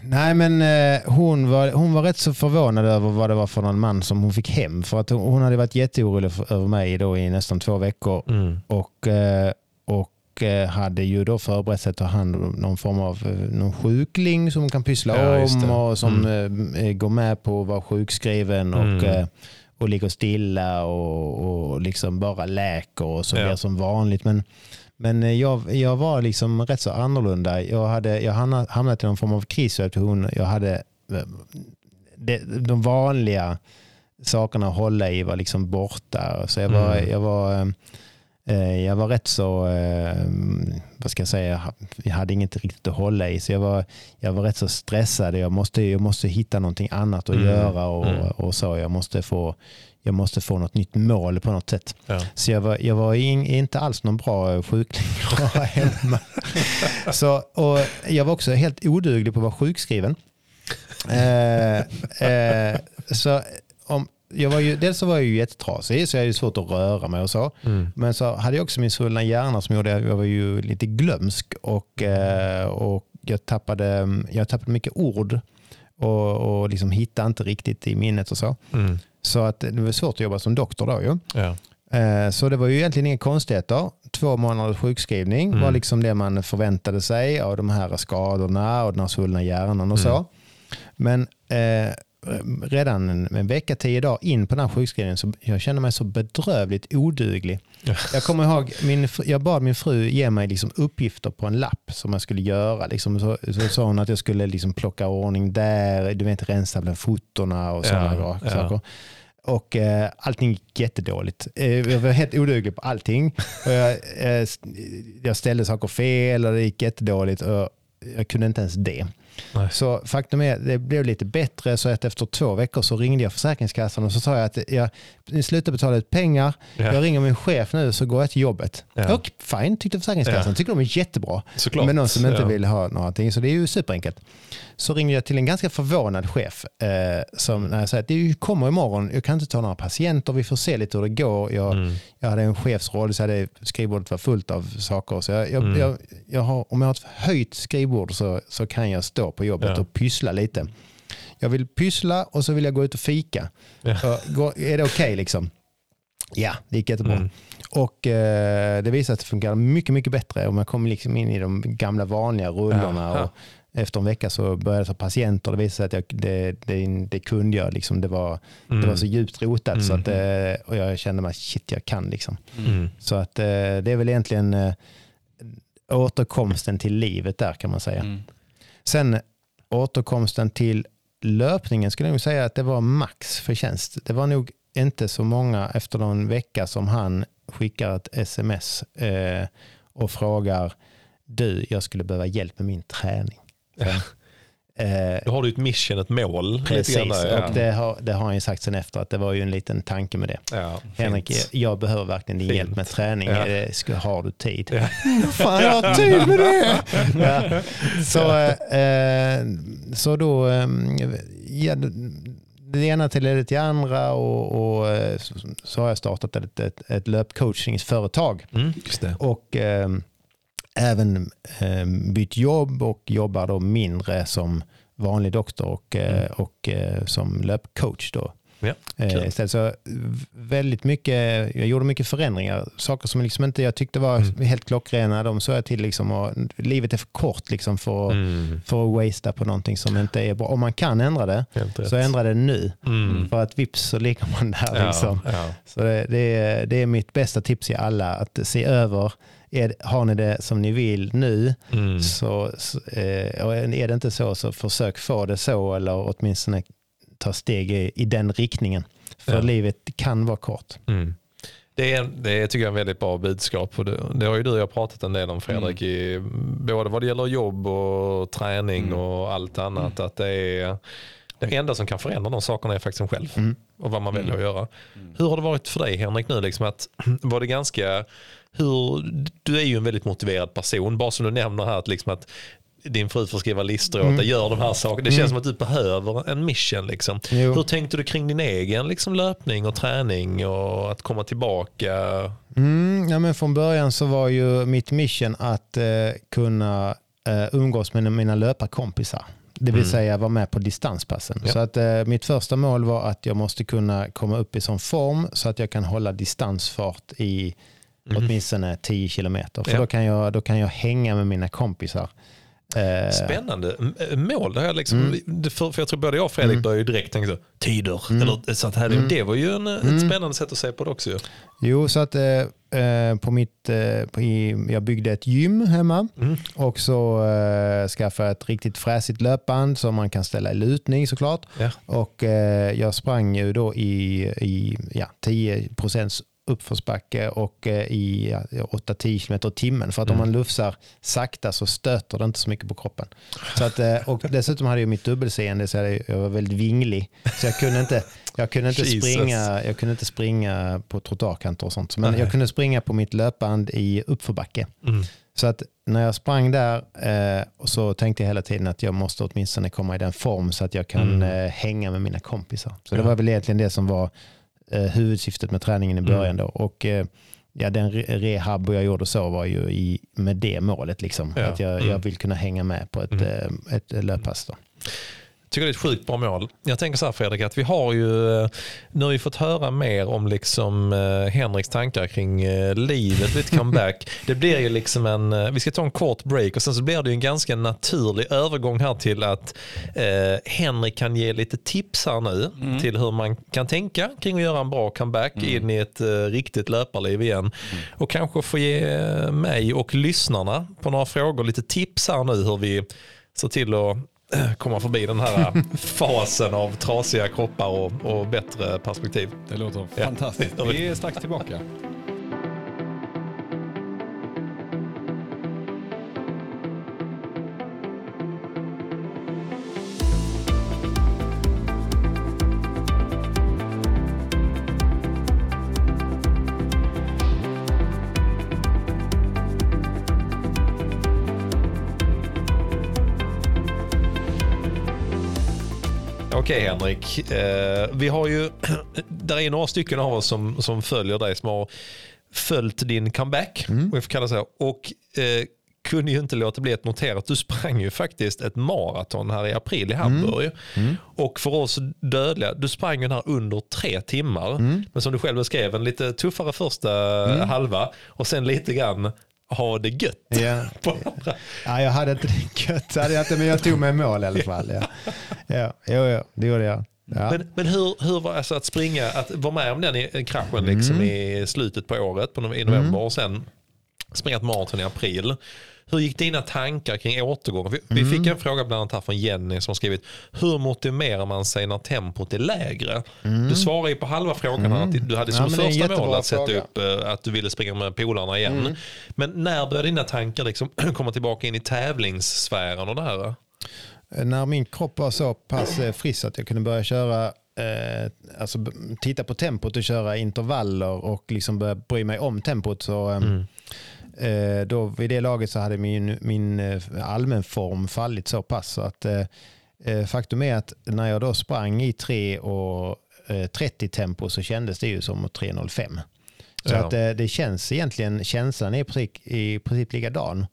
Nej men eh, hon, var, hon var rätt så förvånad över vad det var för någon man som hon fick hem. För att hon, hon hade varit jätteorolig för, över mig då i nästan två veckor. Mm. Och, eh, och eh, hade ju då förberett sig att ta hand om någon form av eh, någon sjukling som kan pyssla Ja, om och som eh, går med på att vara sjukskriven och, Mm. och ligger stilla och, och liksom bara läker och så Ja. blir som vanligt. Men, men jag, jag var liksom rätt så annorlunda. Jag hade jag hamnat, i någon form av krissituation. Jag hade det, de vanliga sakerna att hålla i var liksom borta. Så jag var, Mm. jag var, jag var rätt så, eh, vad ska jag säga, jag hade inget riktigt att hålla i. Så jag var, jag var rätt så stressad. Jag måste, jag måste hitta någonting annat att Mm. göra och, Mm. och så. Jag måste, få, jag måste få något nytt mål på något sätt. Ja. Så jag var, jag var in, inte alls någon bra sjukling att *laughs* vara hemma. *laughs* så, och jag var också helt oduglig på att vara sjukskriven. Eh, eh, så om, jag var ju, dels så var jag ju jättetrasig så jag hade svårt att röra mig och så. Mm. Men så hade jag också min svullna hjärna som gjorde att jag var ju lite glömsk och, eh, och jag, tappade, jag tappade mycket ord och, och liksom hittade inte riktigt i minnet och så. Mm. Så att det var svårt att jobba som doktor då ju. Ja. Eh, Så det var ju egentligen inga konstigheter. Två månaders sjukskrivning Mm. var liksom det man förväntade sig av de här skadorna och den här svullna hjärnan och så. Men eh, redan en, en vecka, tio dagar in på den här sjukskrivningen så jag kände mig så bedrövligt oduglig. Ja. Jag kommer ihåg, min, jag bad min fru ge mig liksom uppgifter på en lapp som jag skulle göra. Liksom, så, så sa hon att jag skulle liksom plocka ordning där, du vet rensa bland fotona och sådana Ja, ja. saker. Och eh, allting gick jättedåligt. Eh, jag var helt oduglig på allting. Och jag, eh, jag ställde saker fel och det gick jättedåligt. Och jag kunde inte ens det. Nej. Så faktum är det blev lite bättre så att efter två veckor så ringde jag Försäkringskassan och så sa jag att jag ni slutar betala ut pengar. Ja. Jag ringer min chef nu så går jag till jobbet. Ja. Och fine tyckte Försäkringskassan. Ja. Tycker de är jättebra. Såklart. Men någon som inte vill ha någonting. Så det är ju superenkelt. Så ringde jag till en ganska förvånad chef. Eh, som när jag säger att det kommer imorgon. Jag kan inte ta några patienter. Vi får se lite hur det går. Jag, Mm. jag hade en chefsroll så hade skrivbordet var fullt av saker. Så jag, jag, Mm. jag, har, om jag har ett höjt skrivbord så, så kan jag stå på jobbet Ja. och pyssla lite. Jag vill pyssla och så vill jag gå ut och fika. Ja. Så, går, är det okej liksom? Ja, det gick jättebra. Mm. Och eh, det visade sig att det funkar mycket, mycket bättre om jag kom liksom in i de gamla vanliga rullorna. Ja, ja. Och, efter en vecka så började jag ta patienter. Det visade sig att jag, det, det, det kunde jag. Liksom. Det, var, det var så djupt rotat så att, eh, och jag kände mig shit jag kan. Liksom. Mm. Så att, eh, det är väl egentligen eh, återkomsten till livet där kan man säga. Mm. Sen återkomsten till löpningen skulle jag nog säga att det var max förtjänst. Det var nog inte så många efter någon vecka som han skickar ett sms eh, och frågar du, jag skulle behöva hjälp med min träning. Ja. Eh, Då har du ett mission, ett mål. precis, ja. och det har, det har han ju sagt sen efter att det var ju en liten tanke med det. Ja, Henrik, fint. jag behöver verkligen din Fint. hjälp med träning. Ja. Eh, Ska, har du tid? Ja. Fan, jag har tid med det! ja. så, eh, så då, eh, ja, det ena till det till andra och, och eh, så, har jag startat ett, ett, ett löpcoachningsföretag. Mm. Och eh, även eh, bytt jobb och jobbar då mindre som vanlig doktor och, eh, och eh, som löpcoach. Då. Ja, istället så väldigt mycket, jag gjorde mycket förändringar. Saker som liksom inte jag tyckte var Mm. helt klockrena, de såg jag till. Liksom, och livet är för kort liksom, för, Mm, för att wastea på någonting som inte är bra. Om man kan ändra det, helt rätt. så ändra det nu. Mm. För att vips så ligger man där. Ja, Liksom. ja. Så det, det, är, det är mitt bästa tips till alla, att se över, är, har ni det som ni vill nu, Mm. så, så, eh, och är det inte så, så försök få det så eller åtminstone ta steg i, i den riktningen. För Ja. livet kan vara kort. Mm. Det, är, det tycker jag är en väldigt bra budskap. Och det, det har ju du och jag pratat en del om Fredrik, i, både vad det gäller jobb och träning Mm. och allt annat. Att det är det enda som kan förändra de sakerna är faktiskt en själv Mm. och vad man Mm. väljer att göra. Hur har det varit för dig Henrik nu? Liksom att, *clears throat* var det ganska, hur, du är ju en väldigt motiverad person, bara som du nämner här att, liksom att din fru får skriva listor åt dig, gör de här sakerna. Det känns som att du behöver en mission. Liksom. Jo. Hur tänkte du kring din egen liksom, löpning och träning och att komma tillbaka? Mm, ja, men från början så var ju mitt mission att eh, kunna eh, umgås med mina löparkompisar. Det vill Mm. säga vara med på distanspassen. Ja. Så att, eh, mitt första mål var att jag måste kunna komma upp i sån form så att jag kan hålla distansfart i åtminstone 10 kilometer. För Ja. då, kan jag, då kan jag hänga med mina kompisar. Eh, Spännande M- mål. Det jag liksom, det för, för jag tror både jag och Fredrik började ju direkt tänka så, tider. Eller, så att här, Det var ju en, ett spännande sätt att se på det också. ju. Jo, så att eh, eh, på mitt, eh, på, jag byggde ett gym hemma Mm. och så eh, skaffade jag ett riktigt fräsigt löpband som man kan ställa i lutning såklart. Ja. Och eh, jag sprang ju då i, i ja, 10 uppförsbacke och eh, i ja, 8-10 km timmen. För att om man lufsar sakta så stöter det inte så mycket på kroppen. Så att, eh, och dessutom hade jag mitt dubbelseende så jag var väldigt vinglig. Så jag kunde inte, jag kunde inte, Jesus. springa, jag kunde inte springa på trottoarkanter och sånt. Men Nej. jag kunde springa på mitt löpband i uppförbacke. Mm. Så att när jag sprang där eh, så tänkte jag hela tiden att jag måste åtminstone komma i den form så att jag kan Mm. eh, hänga med mina kompisar. Så Ja. det var väl egentligen det som var huvudsyftet med träningen i Mm. början. Då. Och eh, ja, den re- rehab jag gjorde så var ju i, med det målet. Liksom. Ja. Att jag, Mm. jag vill kunna hänga med på ett, Mm. eh, ett löppass. Då. Tycker det är ett sjukt bra mål. Jag tänker så här Fredrik, att vi har ju, eh, nu har vi fått höra mer om liksom eh, Henriks tankar kring eh, livet vid comeback. *laughs* det blir ju liksom en, vi ska ta en kort break och sen så blir det ju en ganska naturlig övergång här till att eh, Henrik kan ge lite tips här nu till hur man kan tänka kring att göra en bra comeback in i ett eh, riktigt löparliv igen. Och kanske få ge mig och lyssnarna på några frågor lite tips här nu hur vi ser till att *clears throat* komma förbi den här *laughs* fasen av trasiga kroppar och, och bättre perspektiv. Det låter Ja. fantastiskt. *laughs* Vi är strax tillbaka. Okej Henrik, eh, vi har ju, *clears throat* där är några stycken av oss som, som följer dig som har följt din comeback, om jag får kalla det så, och eh, kunde ju inte låta bli att notera att du sprang ju faktiskt ett maraton här i april i Hamburg. Och för oss dödliga, du sprang den här under tre timmar, men som du själv beskrev, en lite tuffare första halva och sen lite grann ha det gött. Ja. *laughs* ja, jag hade inte det gött, hade jag inte, men jag tog mig i mål i alla fall. Ja, ja, jo, jo, det gjorde jag. Ja. Men, men hur, hur var alltså att springa, att vara med om den kraschen liksom Mm. i slutet på året, på, i november och sen springa ett maraton i april. Hur gick dina tankar kring återgången? Vi, vi Mm. fick en fråga bland annat här från Jenny som skrivit Hur motiverar man sig när tempot är lägre? Du svarar ju på halva frågan här att du hade som Mm. Ja, första mål att sätta fråga. upp eh, att du ville springa med polarna igen. Mm. Men när började dina tankar liksom *clears throat* komma tillbaka in i tävlingssfären och det här? När min kropp var så pass eh, frisk att jag kunde börja köra, eh, alltså titta på tempot och köra intervaller och liksom börja bry mig om tempot. Så, eh, eh, då vid det laget så hade min, min eh, allmänform fallit så pass. Så att, eh, eh, faktum är att när jag då sprang i 3 och eh, 30 tempo så kändes det ju som 3.05. Så Ja. att eh, det känns egentligen, känslan är i princip, i princip likadan.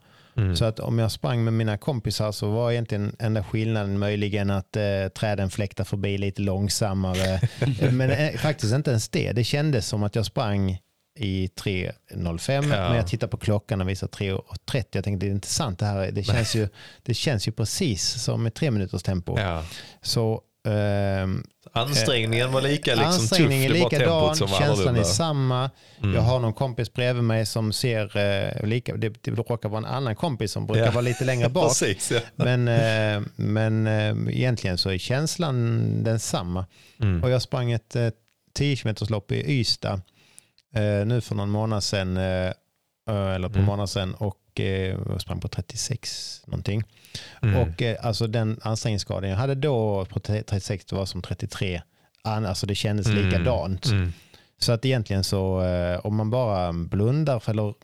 Så att om jag sprang med mina kompisar så var egentligen enda skillnaden möjligen att eh, träden fläktar förbi lite långsammare. *laughs* Men eh, faktiskt inte ens det. Det kändes som att jag sprang i 3.05 Ja. men jag tittar på klockan och visar 3.30. Jag tänkte det är inte sant det här. Det *laughs* känns ju, det känns ju precis som ett tre minuters tempo. Ja. Så ehm, Ansträngningen var lika liksom, tuff, Ansträngningen är det var likadan, som känslan är annorlunda. samma. Mm. Jag har någon kompis bredvid mig som ser eh, lika, det, det råkar vara en annan kompis som brukar Ja. vara lite längre *laughs* bak. Precis. Men, eh, men eh, egentligen så är känslan densamma. Mm. Och jag sprang ett eh, 10 km lopp i Ystad eh, nu för någon månad sedan, eh, eller på Mm. månad sedan och eh, sprang på 36 någonting. Mm. Och eh, alltså den ansträngningsgraden jag hade då på 36 det var som 33. An- Alltså det kändes Mm. likadant. Mm. Så att egentligen så eh, om man bara blundar för, eller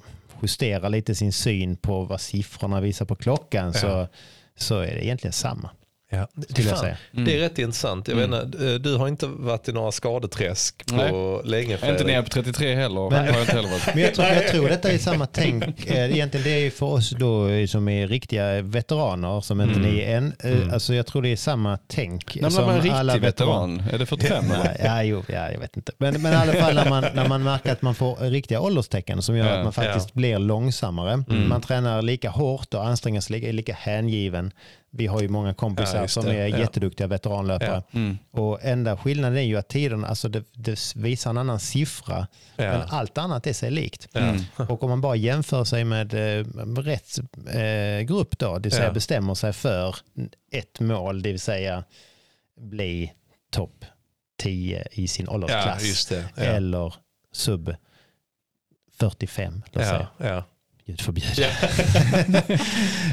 justerar lite sin syn på vad siffrorna visar på klockan så, Ja. så är det egentligen samma. Ja. Jag Fan, säga. Det är rätt intressant. Jag vet inte, eh, du har inte varit i några skadeträsk på Nej. länge Inte Fredrik. nere på 33 heller. Men- har jag inte heller varit. Men jag tror, jag tror detta är samma tänk. *laughs* Eh, Egentligen det är för oss då eh, som är riktiga veteraner som inte Mm. ni är än. Mm. Alltså jag tror det är samma tänk. När man var en alla riktig veteraner. veteran, är det 45 eller? Nej, ja, jo, ja, jag vet inte. Men, men i alla fall när man, när man märker att man får riktiga ålderstecken som gör Ja, att man faktiskt blir långsammare. Mm. Man tränar lika hårt och anstränger sig lika, lika hängiven. Vi har ju många Ja, kompisar just som är Ja. jätteduktiga veteranlöpare. Mm. Och enda skillnaden är ju att tiden, alltså det, det visar en annan siffra. Ja. Men allt annat är sig likt. Ja. Mm. *laughs* Och om man bara jämför sig med eh, rätt eh, grupp då, det vill säga Ja. bestämmer sig för ett mål, det vill säga bli topp 10 i sin Ja, åldersklass. Ja. Eller sub 45, låt Ja, säga. Gud förbjude. *laughs*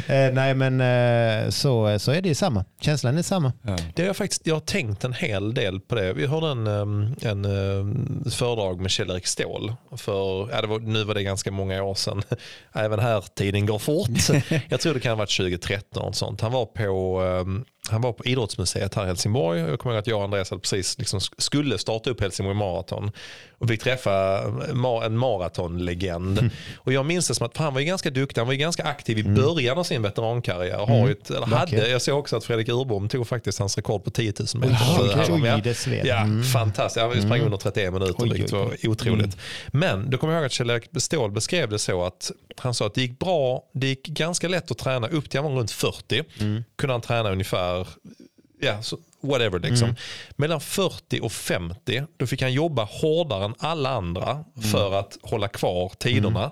Eh, nej men eh, så, så är det ju samma. Känslan är samma. Ja. Det har jag, faktiskt, jag har tänkt en hel del på det. Vi hörde en, um, en um, föredrag med Kjell-Erik Ståhl. För, ja, det var, nu var det ganska många år sedan. *laughs* Även här, tiden går fort. *laughs* jag tror det kan ha varit 2013. Och sånt. Han, var på, um, han var på Idrottsmuseet här i Helsingborg. Jag kommer ihåg att jag och Andreas precis liksom skulle starta upp Helsingborg Marathon. Och fick träffa en maratonlegend. Och jag minns det som att han var ju ganska duktig. Han var ju ganska aktiv i början av sin veterankarriär. Har ju ett, eller hade, Okej. jag såg också att Fredrik Urbom tog faktiskt hans rekord på 10 000 meter. Oj, oj, var med. oj. Ja, Mm. fantastiskt. Han sprang under 31 minuter, vilket var. Mm. otroligt. Men då kommer jag ihåg att Kjell-Erik Ståhl beskrev det så att han sa att det gick bra, det gick ganska lätt att träna upp till han var runt 40. Mm. Kunde han träna ungefär, ja, så, whatever liksom. Mm. Mellan 40 och 50, då fick han jobba hårdare än alla andra Mm. för att hålla kvar tiderna.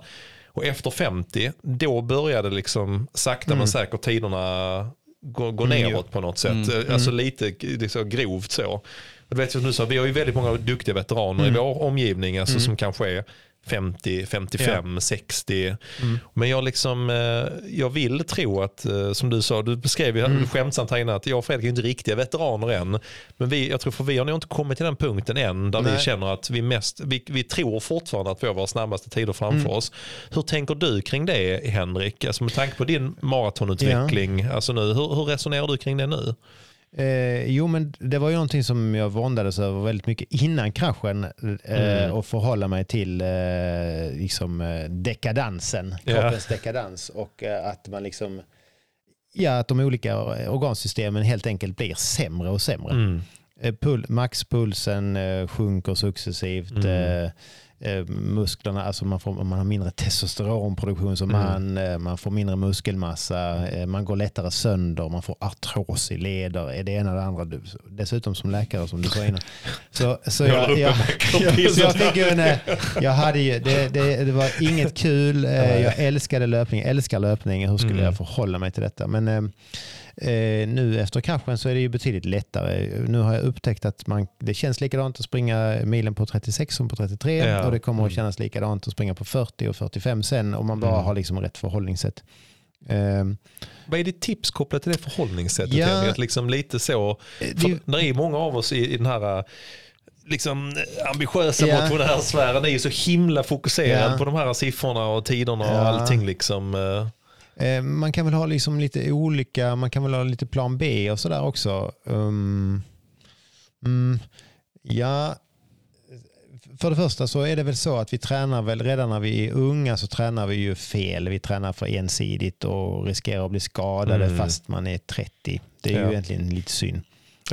Och efter 50, då började liksom sakta men säkert tiderna gå, gå Mm, neråt på något sätt. Alltså lite liksom, grovt så. Du vet som du sa, vi har ju väldigt många duktiga veteraner Mm. i vår omgivning alltså, som kanske är 50, 55, 60. Mm. Men jag, liksom, eh, jag vill tro att, eh, som du sa, du beskrev ju Mm. skämtsamt här innan att jag och Fredrik är inte riktiga veteraner än. Men vi, jag tror för vi har nog inte kommit till den punkten än där vi Nej. känner att vi mest, vi, vi tror fortfarande att vi har våra snabbaste tider framför Mm. oss. Hur tänker du kring det Henrik? Alltså med tanke på din maratonutveckling, alltså nu, hur, hur resonerar du kring det nu? Eh, jo, men det var ju någonting som jag våndades över väldigt mycket innan kraschen eh, Mm. och förhålla mig till eh, liksom, eh, dekadansen, Ja. kroppens dekadans och eh, att man liksom Ja, att de olika organsystemen helt enkelt blir sämre och sämre. Mm. Eh, Pul maxpulsen eh, sjunker successivt. Mm. Eh, musklerna, alltså man, får, man har mindre testosteronproduktion som Mm. man, eh, man får mindre muskelmassa, eh, man går lättare sönder, man får artros i leder, är det ena och det andra. Du- Dessutom som läkare som du sa innan. Så, så Jag jag, *laughs* jag, så jag fick en, eh, jag hade ju, det, det, det var inget kul, jag älskade löpning, älskar löpning, hur skulle Mm. jag förhålla mig till detta? Men nu efter kraschen så är det ju betydligt lättare. Nu har jag upptäckt att man, det känns likadant att springa milen på 36 som på 33 Ja. och det kommer att Mm. kännas likadant att springa på 40 och 45 sen om man bara Mm. har liksom rätt förhållningssätt. Eh, Vad är ditt tips kopplat till det förhållningssättet? Ja. Att liksom lite så, det- för det är många av oss i, i den här eh, liksom, ambitiösa Ja. motionärsfären är ju så himla fokuserad Ja. på de här siffrorna och tiderna och Ja. allting. Liksom, eh. Eh, man kan väl ha liksom lite olika, man kan väl ha lite plan B och sådär också. Um, mm, ja, för det första så är det väl så att vi tränar väl redan när vi är unga så tränar vi ju fel. Vi tränar för ensidigt och riskerar att bli skadade Mm. fast man är 30. Det är Ja. ju egentligen lite synd.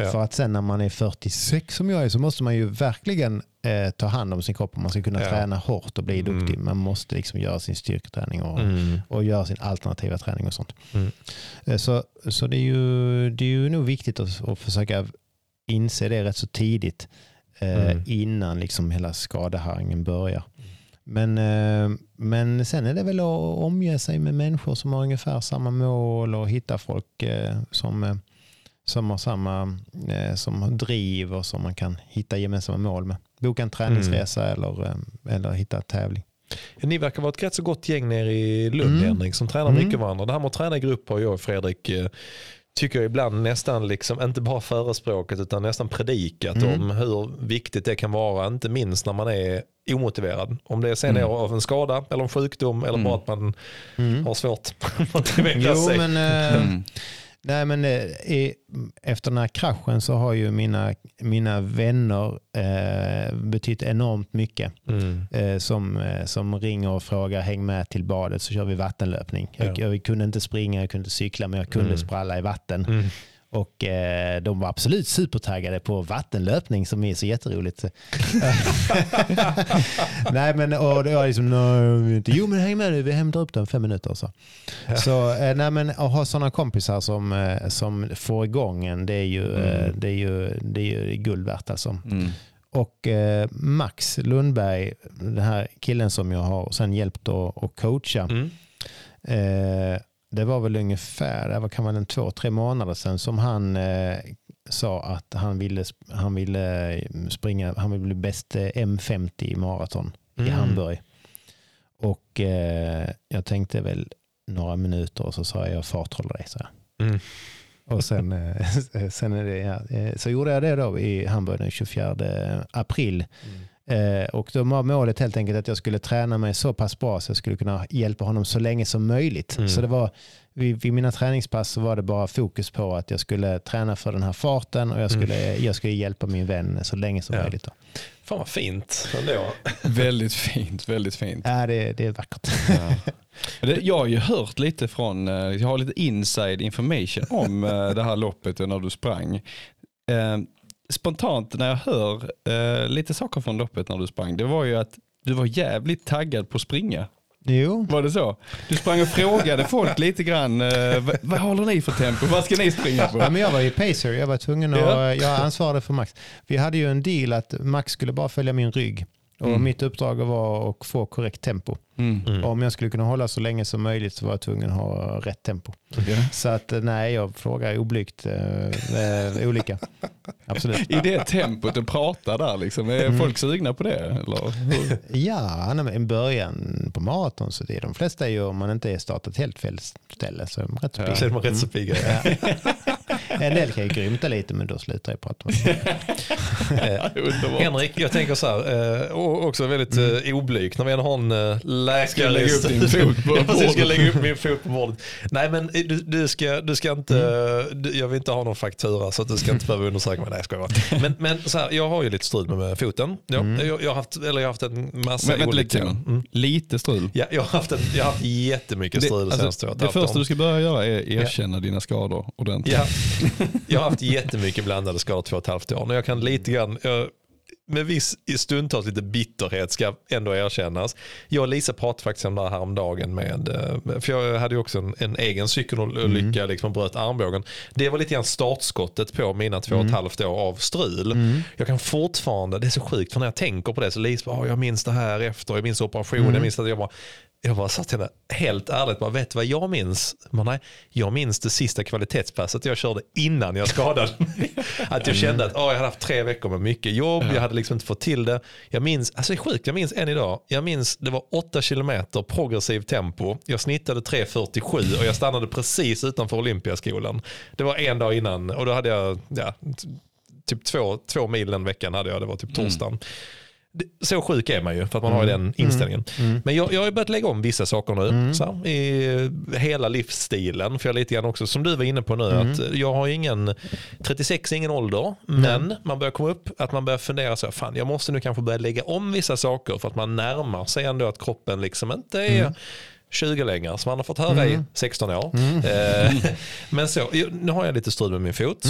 Ja. För att sen när man är 46 som jag är så måste man ju verkligen eh, ta hand om sin kropp om man ska kunna Ja. träna hårt och bli Mm. duktig. Man måste liksom göra sin styrketräning och, Mm. och göra sin alternativa träning och sånt. Mm. Eh, Så, så det, är ju, det är ju nog viktigt att, att försöka inse det rätt så tidigt eh, Mm. innan liksom hela skadeharringen börjar. Men, eh, men sen är det väl att omge sig med människor som har ungefär samma mål och hitta folk eh, som, eh, som har samma eh, som har driv och som man kan hitta gemensamma mål med. Boka en träningsresa Mm. eller, eh, eller hitta tävling. Ni verkar vara ett rätt så gott gäng nere i Lund Mm. Henrik som tränar Mm. mycket varandra. Det här med att träna i grupp har jag och Fredrik eh, tycker jag ibland nästan liksom, inte bara förespråkat utan nästan predikat Mm. om hur viktigt det kan vara, inte minst när man är omotiverad. Om det sen Mm. är av en skada eller en sjukdom eller Mm. bara att man Mm. har svårt *laughs* att motivera Jo, sig. men, Mm. Nej, men eh, efter den här kraschen så har ju mina, mina vänner eh, betytt enormt mycket. Mm. Eh, som, eh, som ringer och frågar häng med till badet så kör vi vattenlöpning. Jag, Ja. jag kunde inte springa, jag kunde inte cykla men jag kunde Mm. spralla i vatten. Mm. Och eh, de var absolut supertaggade på vattenlöpning som är så jätteroligt. *laughs* Nej men och det var liksom, inte. jo men häng med nu, vi hämtar upp den fem minuter. Så, så eh, nej, men att ha sådana kompisar som, eh, som får igång en, det är ju, eh, Mm. det är ju, det är ju guld värt alltså. Mm. Och eh, Max Lundberg, den här killen som jag har sen hjälpt att, att coacha, Mm. Det var väl ungefär, var kan vara en två, tre månader sedan som han eh, sa att han ville, han ville eh, springa, han ville bli bäst eh, M50 i maraton i Mm. Hamburg. Och eh, jag tänkte väl några minuter och så sa jag, farthåller dig. Så, Mm. och sen, eh, *laughs* sen är det, ja, eh, så gjorde jag det då i Hamburg den 24 april. Eh, och då var målet helt enkelt att jag skulle träna mig så pass bra så jag skulle kunna hjälpa honom så länge som möjligt. Mm. Så det var, vid, vid mina träningspass så var det bara fokus på att jag skulle träna för den här farten och jag skulle, jag skulle hjälpa min vän så länge som Ja. möjligt. Då. Fan vad fint ändå. *laughs* Väldigt fint, väldigt fint. Ja, det, det är vackert. Ja. Det, jag har ju hört lite från, eh, jag har lite inside information om eh, det här loppet och när du sprang. Spontant när jag hör eh, lite saker från loppet när du sprang, det var ju att du var jävligt taggad på att springa. Jo, Var det så? Du sprang och frågade folk lite grann, eh, vad, vad håller ni för tempo? Vad ska ni springa Ja, på? men jag var ju pacer, jag var tvungen att, Ja. jag ansvarade för Max. Vi hade ju en deal att Max skulle bara följa min rygg. Och Mm. mitt uppdrag var att få korrekt tempo. Mm. Mm. Om jag skulle kunna hålla så länge som möjligt så var jag tvungen att ha rätt tempo. Ja. Så att eh, nej, jag frågar oblygt eh, eh, olika. *laughs* Absolut. I det tempot du pratar där, liksom, är Mm. folk sugna på det? Eller? *laughs* Ja, i början på maraton så det är de flesta är ju om man inte är startat helt fel ställe så är de rätt så Ja. Pigga. känner man rätt så pigga. *laughs* Ja. *laughs* En del kan ju grymta lite men då slutar jag prata. Eh, *laughs* Underbart. Henrik, jag tänker så här, eh, och också väldigt eh, oblyg när vi ändå har en eh, läkare Ska jag lägga upp din fot på *laughs* Jag ska bordet? lägga upp min fot på bordet. Nej men eh, du, du, ska, du ska inte, du, jag vill inte ha någon faktura så att du ska inte behöva undersöka mig. Nej jag bara. Men, men så här, jag har ju lite strul med, foten. Jag, jag, jag, har haft, eller jag har haft en massa Men, lite olika. Simon. Mm. Lite strul. Ja, jag, har haft en, jag har haft jättemycket strul det, alltså, det första du ska börja göra är erkänna dina skador ordentligt. Ja, *laughs* jag har haft jättemycket blandade skador två och ett halvt år. Och jag kan lite grann, jag, med viss stundtals lite bitterhet ska ändå erkännas. Jag och Lisa pratade faktiskt om det här häromdagen med, eh, för jag hade ju också en, en egen cykelolycka, mm. liksom bröt armbågen. Det var lite grann startskottet på mina två och ett mm. halvt år av strul. Mm. Jag kan fortfarande, det är så sjukt för när jag tänker på det så Lisa bara, jag minns det här efter, jag minns operationen, mm. jag minns att jag bara, jag bara sa till henne, helt ärligt, bara, vet vad jag minns? Men nej, jag minns det sista kvalitetspasset jag körde innan jag skadade *laughs* mig. att jag kände att oh, jag hade haft tre veckor med mycket jobb, jag hade liksom inte fått till det. Jag minns, alltså det är sjukt, jag minns än idag, jag minns det var 8 kilometer progressiv tempo, jag snittade 3.47 och jag stannade precis utanför Olympiaskolan. Det var en dag innan och då hade jag, ja, typ två, två mil den veckan hade jag, det var typ torsdagen. Mm så sjuk är man ju för att man mm. har den inställningen. Mm. mm. Men jag, jag har börjat lägga om vissa saker nu. Mm. Så, I hela livsstilen. För jag lite grann också, som du var inne på nu, mm. att jag har ingen, 36 är ingen ålder, men man börjar komma upp, att man börjar fundera så fan jag måste nu kanske börja lägga om vissa saker för att man närmar sig ändå att kroppen liksom inte är 20 längre som man har fått höra i 16 år. Eh, *laughs* men så, nu har jag lite strul med min fot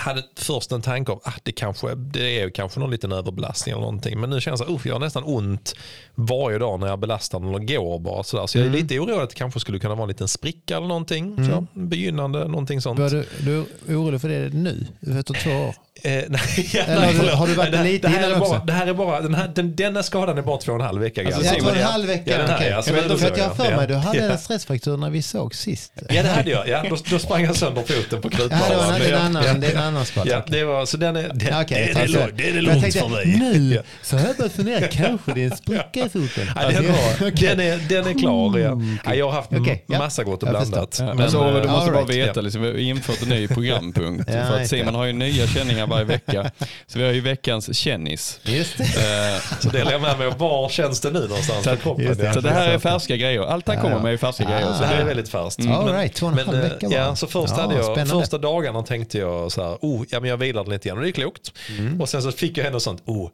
hade först en tanke om att ah, det, kanske, det är kanske någon liten överbelastning eller någonting. Men nu känns det att jag har nästan ont varje dag när jag belastar eller går bara. Sådär. Så jag är mm. lite orolig att det kanske skulle kunna vara en liten spricka eller någonting. Mm. Så, begynnande, någonting sånt. Du, du är orolig för det nu, efter två år? Eh, *laughs* nej, ja, Eller har, du, har du varit det, lite det här bara, Det här är bara, den här, den, denna skadan är bara två och en halv vecka gammal. Alltså, två och en halv vecka, ja, okay. alltså, jag, för att jag har för mig, du hade ja. en stressfraktur när vi såg sist. Ja det hade jag, ja. Då, då sprang jag sönder foten på krutbanan. Ja, det var en annan, ja. det är en annan skada. Ja, det var, så den är, den, okay, det, är det, lugnt, det är det lugnt tänkte, för mig. Nu så har jag börjat fundera, kanske det är en spricka i foten. Ja, den, var, den, är, den är klar. Ja. Ja, jag har haft okay, massa gott och blandat. Men, men, så, du måste bara veta, liksom, vi har infört en ny programpunkt. för att Simon har ju nya känningar varje vecka. Så vi har ju veckans kännis. Just det. Eh, så det lämnar jag med. Var känns det nu någonstans? Så, det. så det här är färska grejer. Allt han kommer med är färska ah, grejer. Så det är väldigt färskt. Mm. All right, två och en halv vecka ja, så först ja, hade jag, Första dagarna tänkte jag så här, oh, ja, men jag vilade lite grann och det är klokt. Mm. Och sen så fick jag ändå sånt, oh,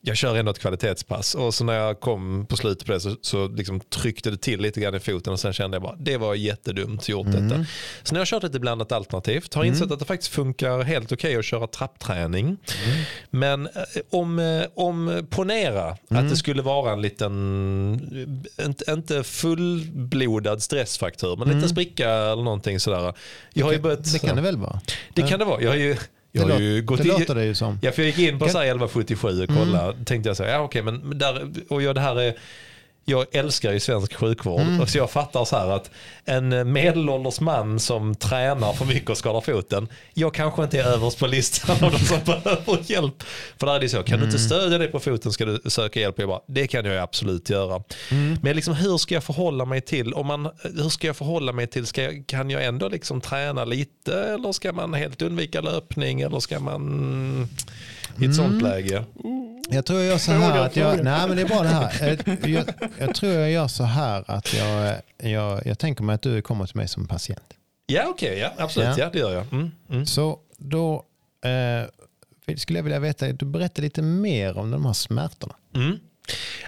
jag kör ändå ett kvalitetspass. Och så när jag kom på slutet på det så, så liksom tryckte det till lite grann i foten och sen kände jag bara, det var jättedumt gjort mm. detta. Så nu har jag kört lite blandat alternativt, har insett mm. att det faktiskt funkar helt okej okay att köra trappträning. Mm. Men eh, om, eh, om ponera att det mm. skulle vara en liten, inte, inte fullblodad stressfraktur, men lite mm. spricka eller någonting sådär. Jag har ju börjat, det kan det väl vara? Det kan det vara. Jag har ju, jag det, har ju gått det låter det ju som. Ja, för jag gick in på kan... 1177 och kollade. Mm. Tänkte jag så ja okej, men där, och jag, det här är jag älskar ju svensk sjukvård. Mm. Så jag fattar så här att en medelålders man som tränar för mycket och skadar foten. Jag kanske inte är överst på listan av de som *laughs* behöver hjälp. För där är det så, kan mm. du inte mm. stödja dig på foten ska du söka hjälp. Jag bara, det kan jag absolut göra. Mm. Men liksom, hur ska jag förhålla mig till, om man, hur ska jag förhålla mig till, ska jag, kan jag ändå liksom träna lite eller ska man helt undvika löpning eller ska man i ett sånt mm. läge? Jag tror jag gör så här att jag, nej men det är bra det här. *laughs* Jag, jag, tror jag gör så här att jag, jag, jag tänker mig att du kommer till mig som patient. Ja okej, okay, ja absolut, ja. ja. det gör jag. Mm, mm. Så då eh, skulle jag vilja veta, du berättar lite mer om de här smärtorna. Mm.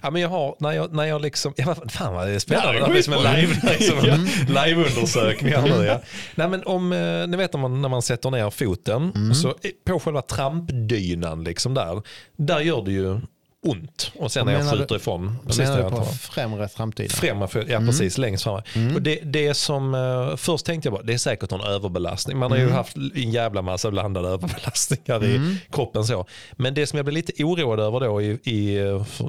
Ja, men jag har, när jag, när jag liksom, ja, fan vad det är spännande, det är som en live, *laughs* liksom en liveundersökning här nu. Ja. Nej, men om, eh, ni vet om man, när man sätter ner foten, mm. så på själva trampdynan liksom där, där gör det ju ont. Och sen när jag skjuter du, ifrån. Vad menar du på främre framtiden? Främre, ja mm. precis, längst fram. Mm. Och det, det som, uh, först tänkte jag bara, det är säkert en överbelastning. Man har mm. ju haft en jävla massa blandade överbelastningar i mm. kroppen. så. Men det som jag blev lite oroad över då, i, i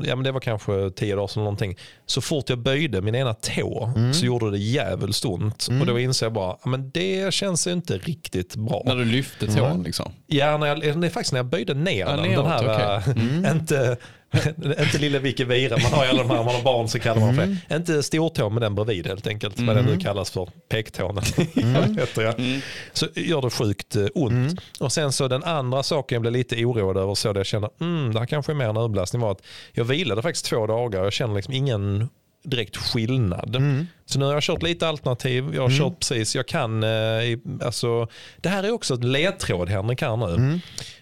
ja, men det var kanske tio dagar sedan någonting. Så fort jag böjde min ena tå mm. så gjorde det jävligt ont. Och då insåg jag bara, men det känns ju inte riktigt bra. När du lyfte tån liksom? Ja, när jag, det är faktiskt när jag böjde ner ja, den. Neråt, den här, okay. *laughs* inte *laughs* inte lille Vicky Vira, man har ju alla de här, man har barn så kallar man för mm. Inte stortå med den bredvid helt enkelt, mm. vad den nu kallas för, pektån. *laughs* Mm. mm. Så gör det sjukt eh, ont. Mm. Och sen så den andra saken jag blev lite oroad över, så det jag känner, mm, det här kanske är mer en överbelastning, var att jag vilade faktiskt två dagar och jag känner liksom ingen direkt skillnad. Mm. Så nu har jag kört lite alternativ, jag har mm. kört precis, jag kan, eh, alltså, det här är också ett ledtråd Henrik här nu. Mm.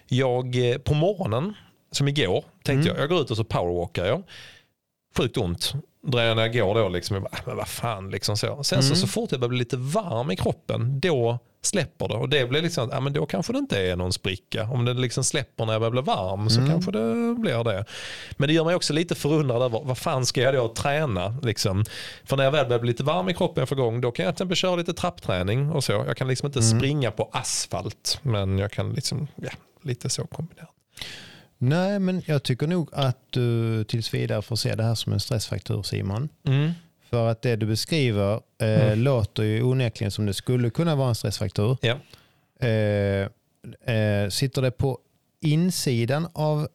Jag, eh, på morgonen som igår, tänkte mm. jag, jag går ut och så powerwalkar jag. Sjukt ont. När jag går då, liksom, jag bara, äh, men vad fan, liksom så. Sen mm. så, så fort jag börjar bli lite varm i kroppen, då släpper det. Och det blir liksom, ja, men då kanske det inte är någon spricka. Om det liksom släpper när jag börjar bli varm så kanske det blir det. Men det gör mig också lite förundrad över vad fan ska jag då träna? Liksom. För när jag väl börjar bli lite varm i kroppen för gång då kan jag till exempel köra lite trappträning och så. Jag kan liksom inte springa på asfalt men jag kan liksom, ja, lite så kombinerat. Nej, men jag tycker nog att du tills vidare får se det här som en stressfaktor Simon. Mm. För att det du beskriver eh, låter ju onekligen som det skulle kunna vara en stressfaktor. Ja. Eh, eh, sitter det på insidan av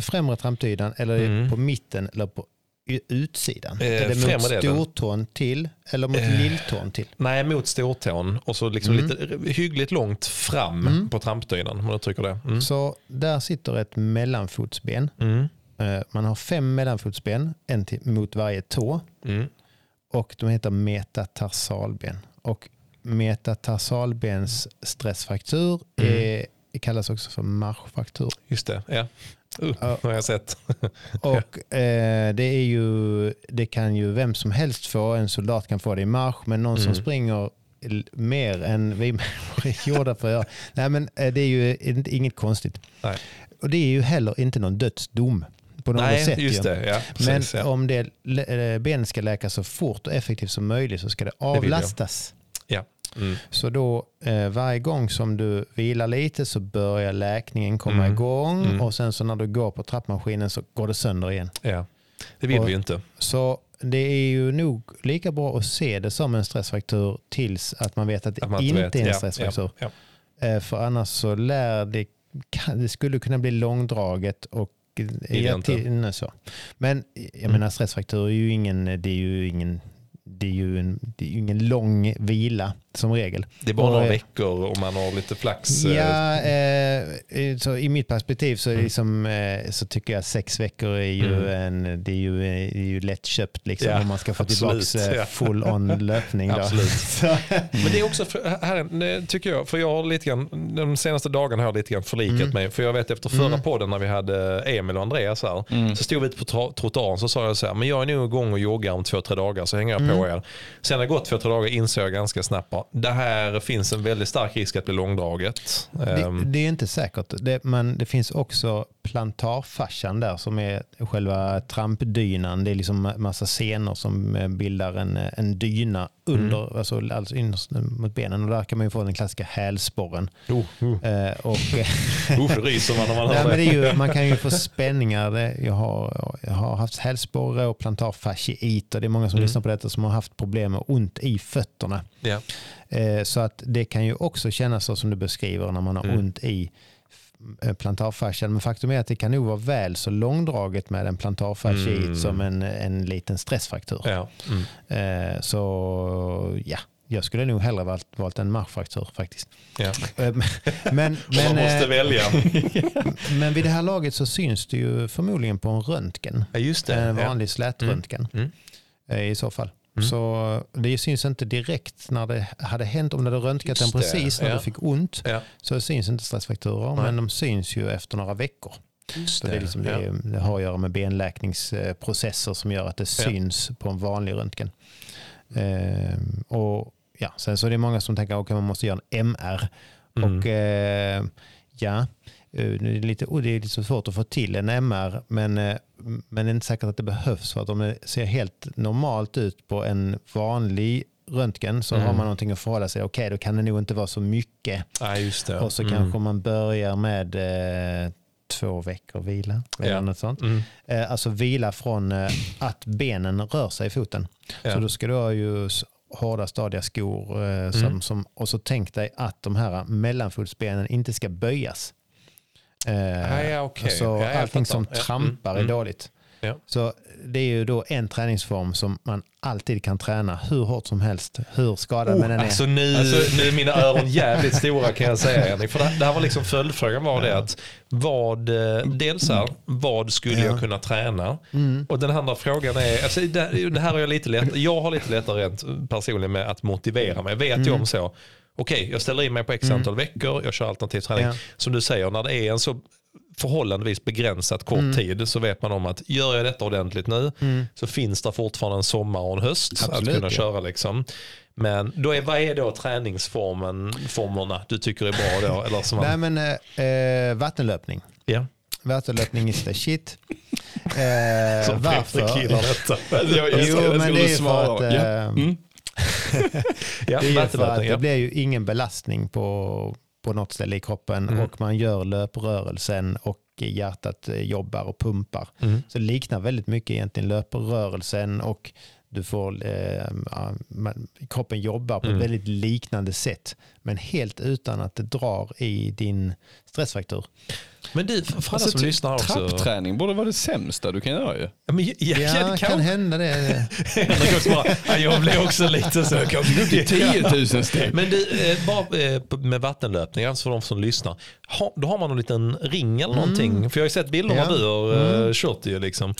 främre trampdynan eller Mm. på mitten eller på utsidan? Eh, är det mot stortån till eller mot Eh. lilltån till? Nej, mot stortån och så liksom Mm. lite hyggligt långt fram Mm. på trampdynan om du trycker det. Mm. Så där sitter ett mellanfotsben. Mm. Eh, man har fem mellanfotsben, en till, mot varje tå. Mm. Och de heter metatarsalben. Och metatarsalbens stressfraktur Mm. Är, kallas också för marschfraktur. Just det, ja. Uh, Ja. har jag sett. *laughs* Och eh, det, är ju, det kan ju vem som helst få. En soldat kan få det i marsch, men någon som Mm. springer l- mer än vi *laughs* människor är gjorda för att göra. Nej, men eh, det är ju inte, inget konstigt. Nej. Och det är ju heller inte någon dödsdom på något Nej, sätt. just ju. det. Ja, Men precis, ja. om det, eh, benet ska läka så fort och effektivt som möjligt så ska det avlastas. ja. Mm. Så då eh, varje gång som du vilar lite så börjar läkningen komma Mm. igång Mm. och sen så när du går på trappmaskinen så går det sönder igen. ja. Det vill Och- vi ju inte. Så det är ju nog lika bra att se det som en stressfaktor tills att man vet att det Att inte vet. är en Ja, stressfaktor. Ja, ja. Eh, För annars så lär det, kan, det skulle kunna bli långdraget och ja, till, nej, så. Men jag Mm. menar stressfaktor är ju ingen, det är ju ingen, det är ju en, det är ingen lång vila som regel. Det är bara Och, några eh, veckor om man har lite flax. eh, Ja, eh, eh, så i mitt perspektiv så, är det Mm. liksom, eh, så tycker jag sex veckor är ju, en, det är ju, det är ju lättköpt liksom, Ja, om man ska få absolut, tillbaka ja. full on löpning. Då. Absolut. *laughs* Men det är också, för, här, tycker jag, för jag har lite grann, de senaste dagarna har jag lite grann förlikat Mm. mig. För jag vet efter förra Mm. podden när vi hade Emil och Andreas här, Mm. så stod vi på trottoaren så sa jag så här, men jag är nog igång och joggar om två, tre dagar så hänger jag på Mm. er. Sen när det gått två, tre dagar insåg jag ganska snabbt att det här finns en väldigt stark risk att bli långdraget. det, Ehm, det är inte säkert. Det, men det finns också plantarfascian där som är själva trampdynan. Det är liksom massa senor som eh, bildar en, en dyna under, alltså, alltså innerst mot benen. Och där kan man ju få den klassiska hälsporren. oh, oh, Eh, och, *laughs* oh, ryser man när man *laughs* men det. ju, kan ju få spänningar. Jag har, jag har haft hälsporre och plantarfasciiter. Det är många som Mm. lyssnar på detta som har haft problem med ont i fötterna. Ja. Eh, Så att det kan ju också kännas så som du beskriver när man har Mm. ont i eh, plantarfascian. Men faktum är att det kan nog vara väl så långdraget med en plantarfasciit Mm. som en, en liten stressfraktur. Ja. Mm. Eh, Så ja, jag skulle nog hellre valt, valt en marschfraktur faktiskt. Ja. Eh, Men, *laughs* man men, måste eh, välja. *laughs* men vid det här laget så syns det ju förmodligen på en röntgen. Ja, just det. En Ja. vanlig slätröntgen Mm. eh, i så fall. Mm. Så det syns inte direkt när det hade hänt. Om du hade röntgat den precis när ja. du fick ont Ja. så syns inte stressfaktorer. Nej. Men de syns ju efter några veckor. Just Så det, är liksom, det, är- det har att göra med benläkningsprocesser som gör att det syns på en vanlig röntgen. Ehm, och ja, Sen så är det många som tänker att okay, man måste göra en MR. Mm. Och eh, ja, eh, det är, lite, det är lite så svårt att få till en MR, men, eh, men det är inte säkert att det behövs. För att om det ser helt normalt ut på en vanlig röntgen så Mm. har man någonting att förhålla sig. Okej, då kan det nog inte vara så mycket. Ja. Och så Mm. kanske man börjar med eh, två veckor vila. Eller Ja. något sånt. Mm. Eh, alltså vila från eh, att benen rör sig i foten. Ja. Så då ska du ha ju hårda stadiga skor. Eh, som, Mm. som, och så tänk dig att de här mellanfotsbenen inte ska böjas. Eh, Ja, ja, okej. Så Ja, jag allting som Ja. trampar Mm. är dåligt. Ja. Så det är ju då en träningsform som man alltid kan träna hur hårt som helst. Hur skadad man än är. Alltså nu, Alltså- nu är mina öron jävligt stora kan jag säga Henrik. För det, det här var liksom följdfrågan var det att vad, eh, dels här, vad skulle jag Ja. kunna träna? Mm. Och den andra frågan är, alltså det, det här har jag lite lätt, jag har lite lättare rent personligen med att motivera mig. Jag vet ju Mm. om så, okej jag ställer in mig på x antal veckor, jag kör alternativ träning. Ja. Som du säger, när det är en så förhållandevis begränsat kort Mm. tid så vet man om att gör jag detta ordentligt nu så finns det fortfarande en sommar och en höst Absolut, att kunna ja. köra. Liksom. Men då är, vad är då träningsformen, formerna du tycker är bra då? Eller som Nej man, men eh, eh, vattenlöpning. ja. Vattenlöpning is the shit. *laughs* Eh, Som varför? Gillar detta. Jag, jag, Jo, jag men det är för att, eh, Mm. *laughs* Ja, Det är för att vattenlöpning, det blir ju ingen belastning på, på något ställe i kroppen Mm. och man gör löprörelsen och hjärtat jobbar och pumpar. Mm. Så det liknar väldigt mycket egentligen löprörelsen och du får, eh, man, kroppen jobbar på Mm. ett väldigt liknande sätt. Men helt utan att det drar i din stressfraktur. Men du, för alla Alltså, som lyssnar också. Trappträning borde vara det sämsta du kan göra ju. Ja, men, ja, ja, Ja, det kan kan hända det. *laughs* Bara, jag blev också lite så. Jag kan gå upp till 10 000 steg. Men du, eh, bara eh, med vattenlöpning, alltså för de som lyssnar. Då har man en liten ring eller någonting. För jag har ju sett bilder Ja. när du har eh, kört det ju liksom.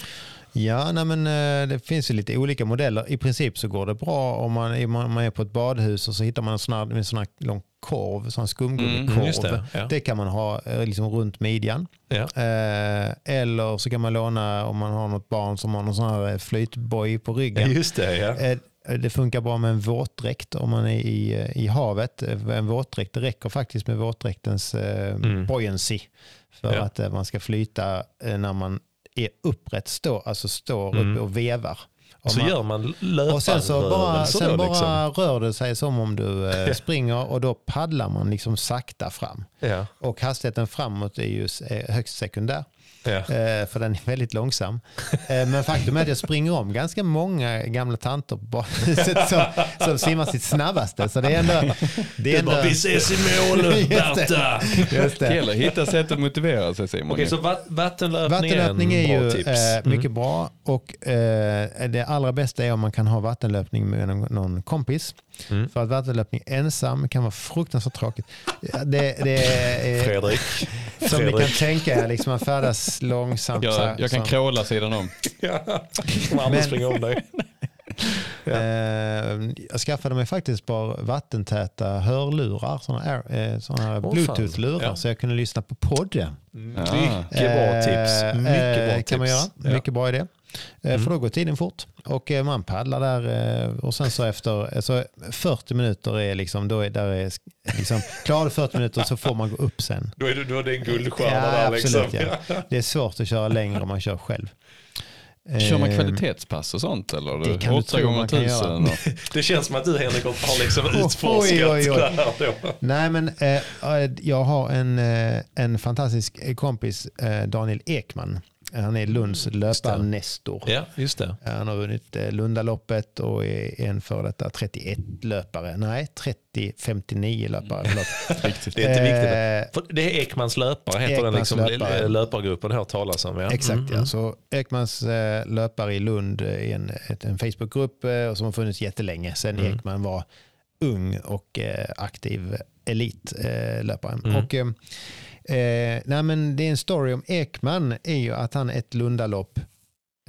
Ja, nej men, eh, det finns ju lite olika modeller. I princip så går det bra om man, om man är på ett badhus och så hittar man en sån här, en sån här lång korv, sån här skumgummikorv. Mm, just det, ja. det kan man ha eh, liksom runt midjan. Ja. Eh, eller så kan man låna om man har något barn som har någon sån här flytboj på ryggen. just det, ja. Eh, Det funkar bra med en våtdräkt om man är i, i havet. En våtdräkt, det räcker faktiskt med våtdräktens eh, Mm. buoyancy för Ja. att man ska flyta när man är upprätt, stå, alltså står Mm. uppe och vevar. Om Så man, gör man och sen så bara, löparrörelser sen då, bara liksom. rör det sig som om du eh, *laughs* springer och då paddlar man liksom sakta fram. Ja, Och hastigheten framåt är ju högst sekundär. Ja. Eh, för den är väldigt långsam. Eh, men faktum är att jag springer om ganska många gamla tanter på *laughs* som, som simmar sitt snabbaste. Så det är ändå... Det är ändå Bara, vi ses i mål. Berta. *laughs* just Det att hitta sätt att motivera sig Simon. Okej, så vatt, vattenlöpning, Vattenlöpning är är ju tips. eh, Mm. mycket bra och det allra bästa är om man kan ha vattenlöpning med någon, någon kompis. Mm. För att vattenlöpning ensam kan vara fruktansvärt tråkigt. Ja, Det, det är, Fredrik. *laughs* som ni kan Fredrik. tänka er, liksom man färdas långsamt. så här, Jag, jag kan så. kråla sidan om. *laughs* Ja, Men- springa om dig. *laughs* Eh, jag skaffade mig faktiskt par vattentäta hörlurar, sådana, eh, sådana här Åh, bluetooth-lurar fan. Ja. så jag kunde lyssna på podd. Ah. Mycket bra tips. Eh, Mycket bra eh, tips. kan man göra. Ja. Mycket bra idé. Eh, Mm. För då går tiden fort. Och eh, man paddlar där eh, och sen så efter alltså 40 minuter är liksom, då är, där är liksom, klarar du 40 minuter så får man gå upp sen. Då är det, då är det en guldstjärna Ja, där absolut, liksom. ja. Det är svårt att köra längre om man kör själv. Kör man kvalitetspass och sånt eller? det kan du tro gånger man kan göra. och- *laughs* Det känns som att du Henrik har liksom Oj, utforskat oj, oj. det här då. Nej, men eh, jag har en, en fantastisk kompis, eh, Daniel Ekman. Han är Lunds löparnestor. Ja, just det. Han har vunnit eh, Lundaloppet och är en för detta 31-löpare. Nej, 30-59 löpare. Förlåt. *laughs* Det är inte viktigt. Eh, För det är Ekmans löpare, heter den Ekmans liksom, löpare. löpargruppen jag hört talas om. Ja. Exakt, Mm, ja. Så Ekmans eh, löpare i Lund är en, en Facebookgrupp eh, som har funnits jättelänge sedan Mm. Ekman var ung och eh, aktiv elitlöpare. Eh, löpare. Mm. och, eh, nej, men det är en story om Ekman är ju att han ett Lundalopp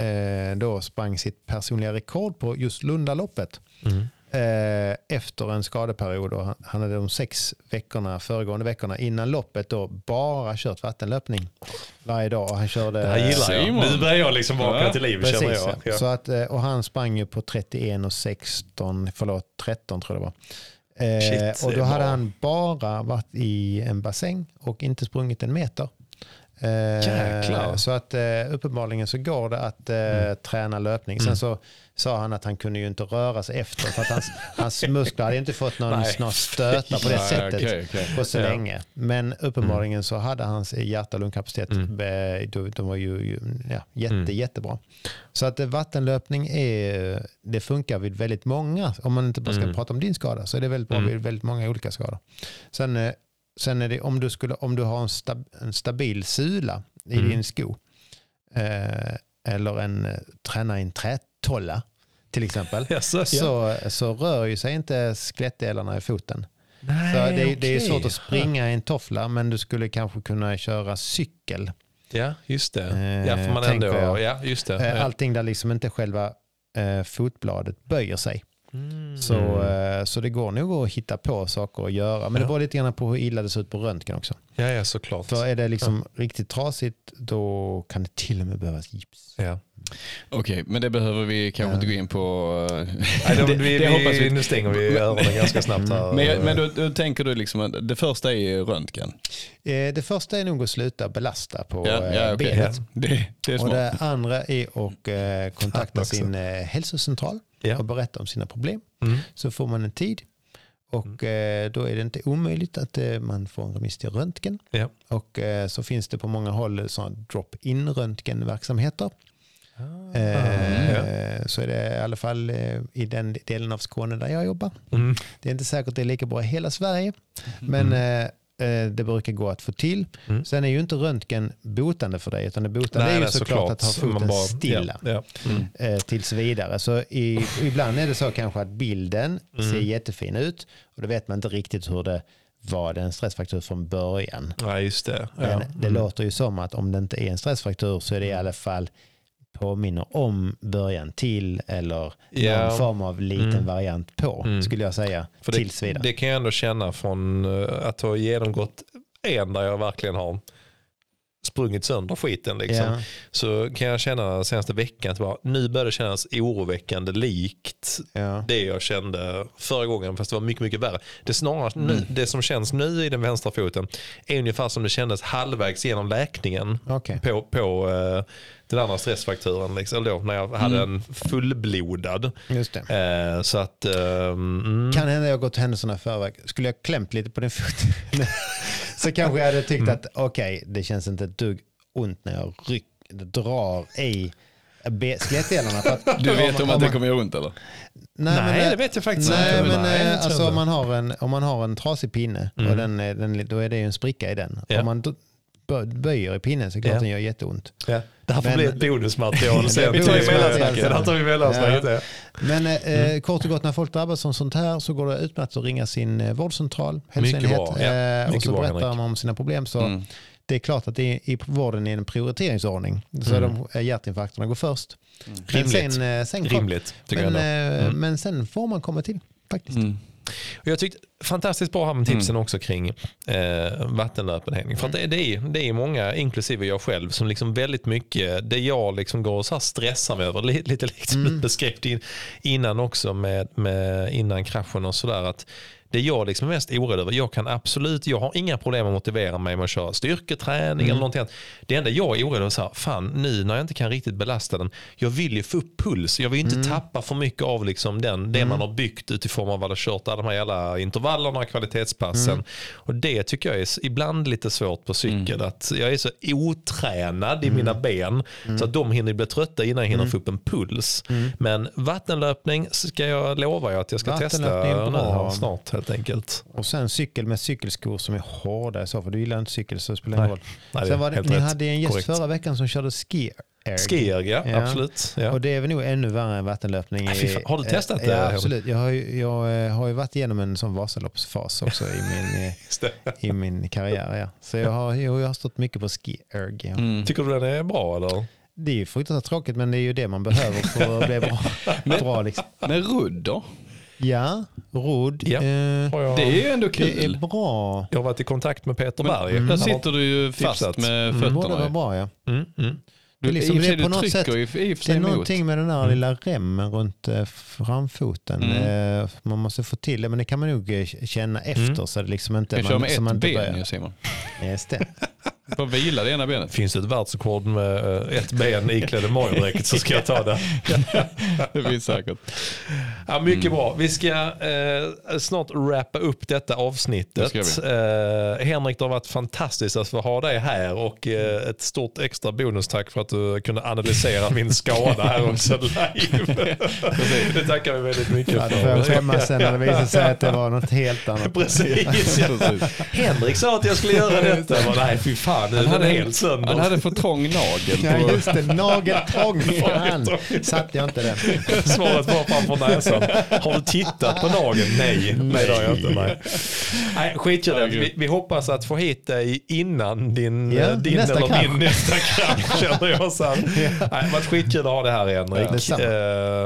eh, då sprang sitt personliga rekord på just Lundaloppet. Mm. Eh, efter en skadeperiod och han, hade de sex veckorna, föregående veckorna innan loppet då bara kört vattenlöpning varje dag. Och han körde, Det här gillar jag. Nu börjar jag liksom vakna Ja, till liv känner Precis, jag. ja. Ja. Så att, eh, och han sprang ju på 31 och 16, förlåt 13 tror jag det var. Eh, Shit, och då hade bra. han bara varit i en bassäng och inte sprungit en meter. Eh, Jäklar. så att eh, uppenbarligen så går det att eh, träna löpning. Sen Mm. så sa han att han kunde ju inte röra sig efter för att hans, hans *laughs* muskler hade inte fått någon, någon stöta på det Nej, sättet okej, okej. på så Ja. länge. Men uppenbarligen så hade hans hjärta och lungkapacitet, Mm. eh, de, var ju ja, jätte, Mm. jättebra. Så att eh, vattenlöpning är, det funkar vid väldigt många, om man inte bara ska Mm. prata om din skada, så är det väldigt bra Mm. vid väldigt många olika skador. Sen, eh, sen är det om du, skulle, om du har en, stab, en stabil sula i Mm. din sko, eh, eller en eh, träna i en trätolla till exempel, *laughs* ja. så, så rör ju sig inte skelettdelarna i foten. Nej, Så det, det är svårt att springa i en toffla men du skulle kanske kunna köra cykel. Ja, just det. Eh, ja, för man ändå, jag. ja, just det. Eh. Allting där liksom inte själva eh, fotbladet böjer sig. Så, eh, så det går nog att hitta på saker att göra. Men det Ja. beror lite grann på hur illa det ser ut på röntgen också. Ja, ja såklart. För är det liksom riktigt trasigt då kan det till och med behövas gips. Ja. Okej, men det behöver vi kanske Ja. inte gå in på. eh, Nej, de, *laughs* det, vi, det hoppas vi, nu stänger vi öronen ganska snabbt här. Men, men då, då tänker du liksom att det första är röntgen? Eh, Det första är nog att sluta belasta på Ja, ja, okej. benet. det, det är Och det andra är att kontakta sin hälsocentral Ja. och berätta om sina problem. Mm. Så får man en tid och eh, då är det inte omöjligt att eh, man får en remiss till röntgen. Ja. Och eh, så finns det på många håll sådana drop-in röntgenverksamheter. Eh, ja. Så är det i alla fall eh, i den delen av Skåne där jag jobbar. Mm. Det är inte säkert det är lika bra i hela Sverige, men eh, eh, det brukar gå att få till. Mm. Sen är ju inte röntgen botande för dig, utan det botande är ju nej, såklart, att ha foten bara- stilla Ja, ja. Mm. eh, tills vidare. Så i, ibland är det så kanske att bilden Mm. ser jättefin ut och då vet man inte riktigt hur det var en stressfraktur från början. Nej, just det. Men Ja. det Mm. låter ju som att om det inte är en stressfraktur så är det i alla fall påminner om början till eller Ja. någon form av liten Mm. variant på Mm. skulle jag säga. För tills det, vidare. det kan jag ändå känna från eh, att ha genomgått en där jag verkligen har sprungit sönder skiten. Liksom. Ja. Så kan jag känna senaste veckan att bara, nu börjar det kännas oroväckande likt Ja. det jag kände förra gången fast det var mycket, mycket värre. Det, snarare, nu, det som känns nu i den vänstra foten är ungefär som det kändes halvvägs genom läkningen Okej. på, på eh, den andra stressfrakturen. Liksom, då, när jag hade en fullblodad. Just. Eh, så att... ehm, mm. Kan hända jag gått händelserna i förväg. Skulle jag klämt lite på din fot *laughs* så kanske jag hade tyckt Mm. att okej, det känns inte ett dugg ont när jag ryck, drar i skelettdelarna. För att, *laughs* Du vet om att det man- kommer göra ont eller? Nej, men, eh, det vet jag faktiskt Nej, inte. men Nej, eh, alltså, om, man har en, om man har en trasig pinne, Mm. och den, är- den, då är det ju en spricka i den. Ja. Om man böjer i pinnen så klart Ja. den gör jätteont. Ja. Det här får Men- bli ett bonusmaterial *laughs* sen. mellansnacket. här tar vi mellansnacket. Ja. Men eh, Mm. kort och gott, när folk drabbas av sånt här så går det utmärkt att ringa sin eh, vårdcentral, hälsoenhet, ja. eh, och så bra, berättar de om sina problem. Så Mm. det är klart att det är, i vården är en prioriteringsordning. Så Mm. de, eh, hjärtinfarkterna går först. Men Rimligt. sen, sen, Rimligt, men, Mm. men sen får man komma till faktiskt. Mm. Och jag tyckte fantastiskt bra här med tipsen också kring eh, vattenlöpenhängning. För det, det, är, det är många, inklusive jag själv, som liksom väldigt mycket, det jag liksom går och så här stressar mig över, li- *laughs* lite likt som du beskrev in, innan också med, med innan kraschen och sådär. att det jag liksom är mest orolig över, jag kan absolut, jag har inga problem att motivera mig med att köra styrketräning eller någonting annat. Det enda jag är orolig över är så här, fan nu när jag inte kan riktigt belasta den, jag vill ju få upp puls, jag vill ju inte tappa för mycket av liksom den, det man har byggt utifrån av att ha kört alla de här jävla intervallerna, kvalitetspassen. Och det tycker jag är ibland lite svårt på cykel, att jag är så otränad i mina ben så att de hinner bli trötta innan jag hinner få upp en puls. Men vattenlöpning ska jag lova er att jag ska testa nu snart helt enkelt. Och sen cykel med cykelskor som är hårda i så för du gillar inte cykel så det spelar ingen roll. Nej, det är Sen var det, helt ni rätt. hade en gäst Korrekt. förra veckan som körde ski erg. Skierg, ja, Ja. absolut. Ja. Och det är väl nog ännu värre än vattenlöpning. Nej, fan. Har du testat det, Ja, absolut. Jag har, ju, jag eh, har ju varit igenom en sån Vasaloppsfas också i min, *laughs* eh, i min karriär. Ja. Så jag har, jag har stått mycket på ski erg. Ja. Mm. Tycker du den är bra eller? Det är ju fruktansvärt tråkigt men det är ju det man behöver för att bli bra. *laughs* bra liksom. Men rudd då? Ja, rodd. Ja. Eh, Det är ju ändå det är kul. bra. jag har varit i kontakt med Peter Berg. Där Han har- sitter du ju fast tipsat. med Mm, borde fötterna. vara ju. bra ja. Mm, mm. Det är liksom- I det är på du något sätt- i för Det är någonting med den där Mm. lilla remmen runt eh, framfoten. Mm. Eh, Man måste få till det, men det kan man nog eh, känna efter Mm. så det liksom inte... Du kan köra med man ett inte ben börjar- Simon. Just det. *laughs* Får vila det ena benet. Finns det ett världsrekord med eh, ett ben iklädd i så ska jag ta det. *laughs* Det finns säkert. Ja, mycket bra. Vi ska eh, snart wrappa upp detta avsnittet. Det Eh, Henrik, det har varit fantastiskt att få ha dig här och eh, ett stort extra bonustack för att du kunde analysera *laughs* min skada här också live. det tackar vi väldigt mycket Ja, får jag skämmas sen när det visar sig att det var något helt annat. *laughs* Precis. Ja. Henrik sa att jag skulle göra detta. Jag bara, nej fy fan den hade är en- helt sönder. Han hade för trång nagel. Ja, just det. Nageltång. *laughs* Fan, satte jag inte den. *laughs* Svaret var framför näsan. Har du tittat på nageln? Nej, nej det har jag inte. Nej, nej skitkul. Vi, vi hoppas att få hit dig innan din, Ja, eh, din nästa eller krasch. min *laughs* nästa krasch känner jag sen. Nej, det har varit skitkul att ha det här Henrik. Detsamma.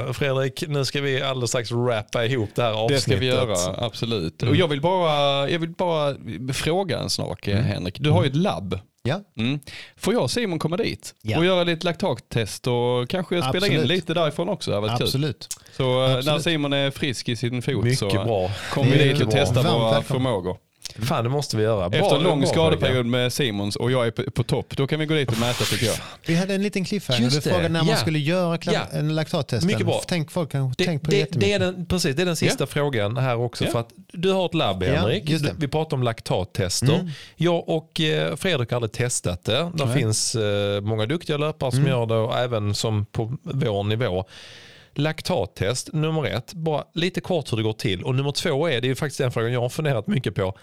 Eh, Fredrik, nu ska vi alldeles strax rappa ihop det här avsnittet. det ska vi göra, absolut. Och jag vill bara, jag vill bara fråga en sak Henrik. Du har ju ett labb. Ja, Mm. Får jag och Simon komma dit Ja. och göra lite laktattest och kanske spela in Absolut. lite därifrån också? Det varit kul. absolut. Så eh, när Absolut. Simon är frisk i sin fot Mycket så kommer vi dit och testar våra förmågor. Fan, det måste vi göra. Bra- Efter en lång bra, skadeperiod med Simons och jag är på, på topp, då kan vi gå dit och mäta tycker jag. Vi hade en liten cliffhanger. Just Du frågade när man Ja. skulle göra Ja. en laktattest. Mycket bra. Tänk, folk Det, tänk på det, det, det, är den, precis, det är den sista frågan här också. Ja. För att du har ett labb Ja, Henrik. Mm. Du- Vi pratar om laktattester. Jag och eh, Fredrik har aldrig testat det. Det. Mm. finns eh, många duktiga löpare som gör det och även som på vår nivå. Laktattest, nummer ett, bara lite kort hur det går till. Och nummer två är, det är ju faktiskt den frågan jag har funderat mycket på.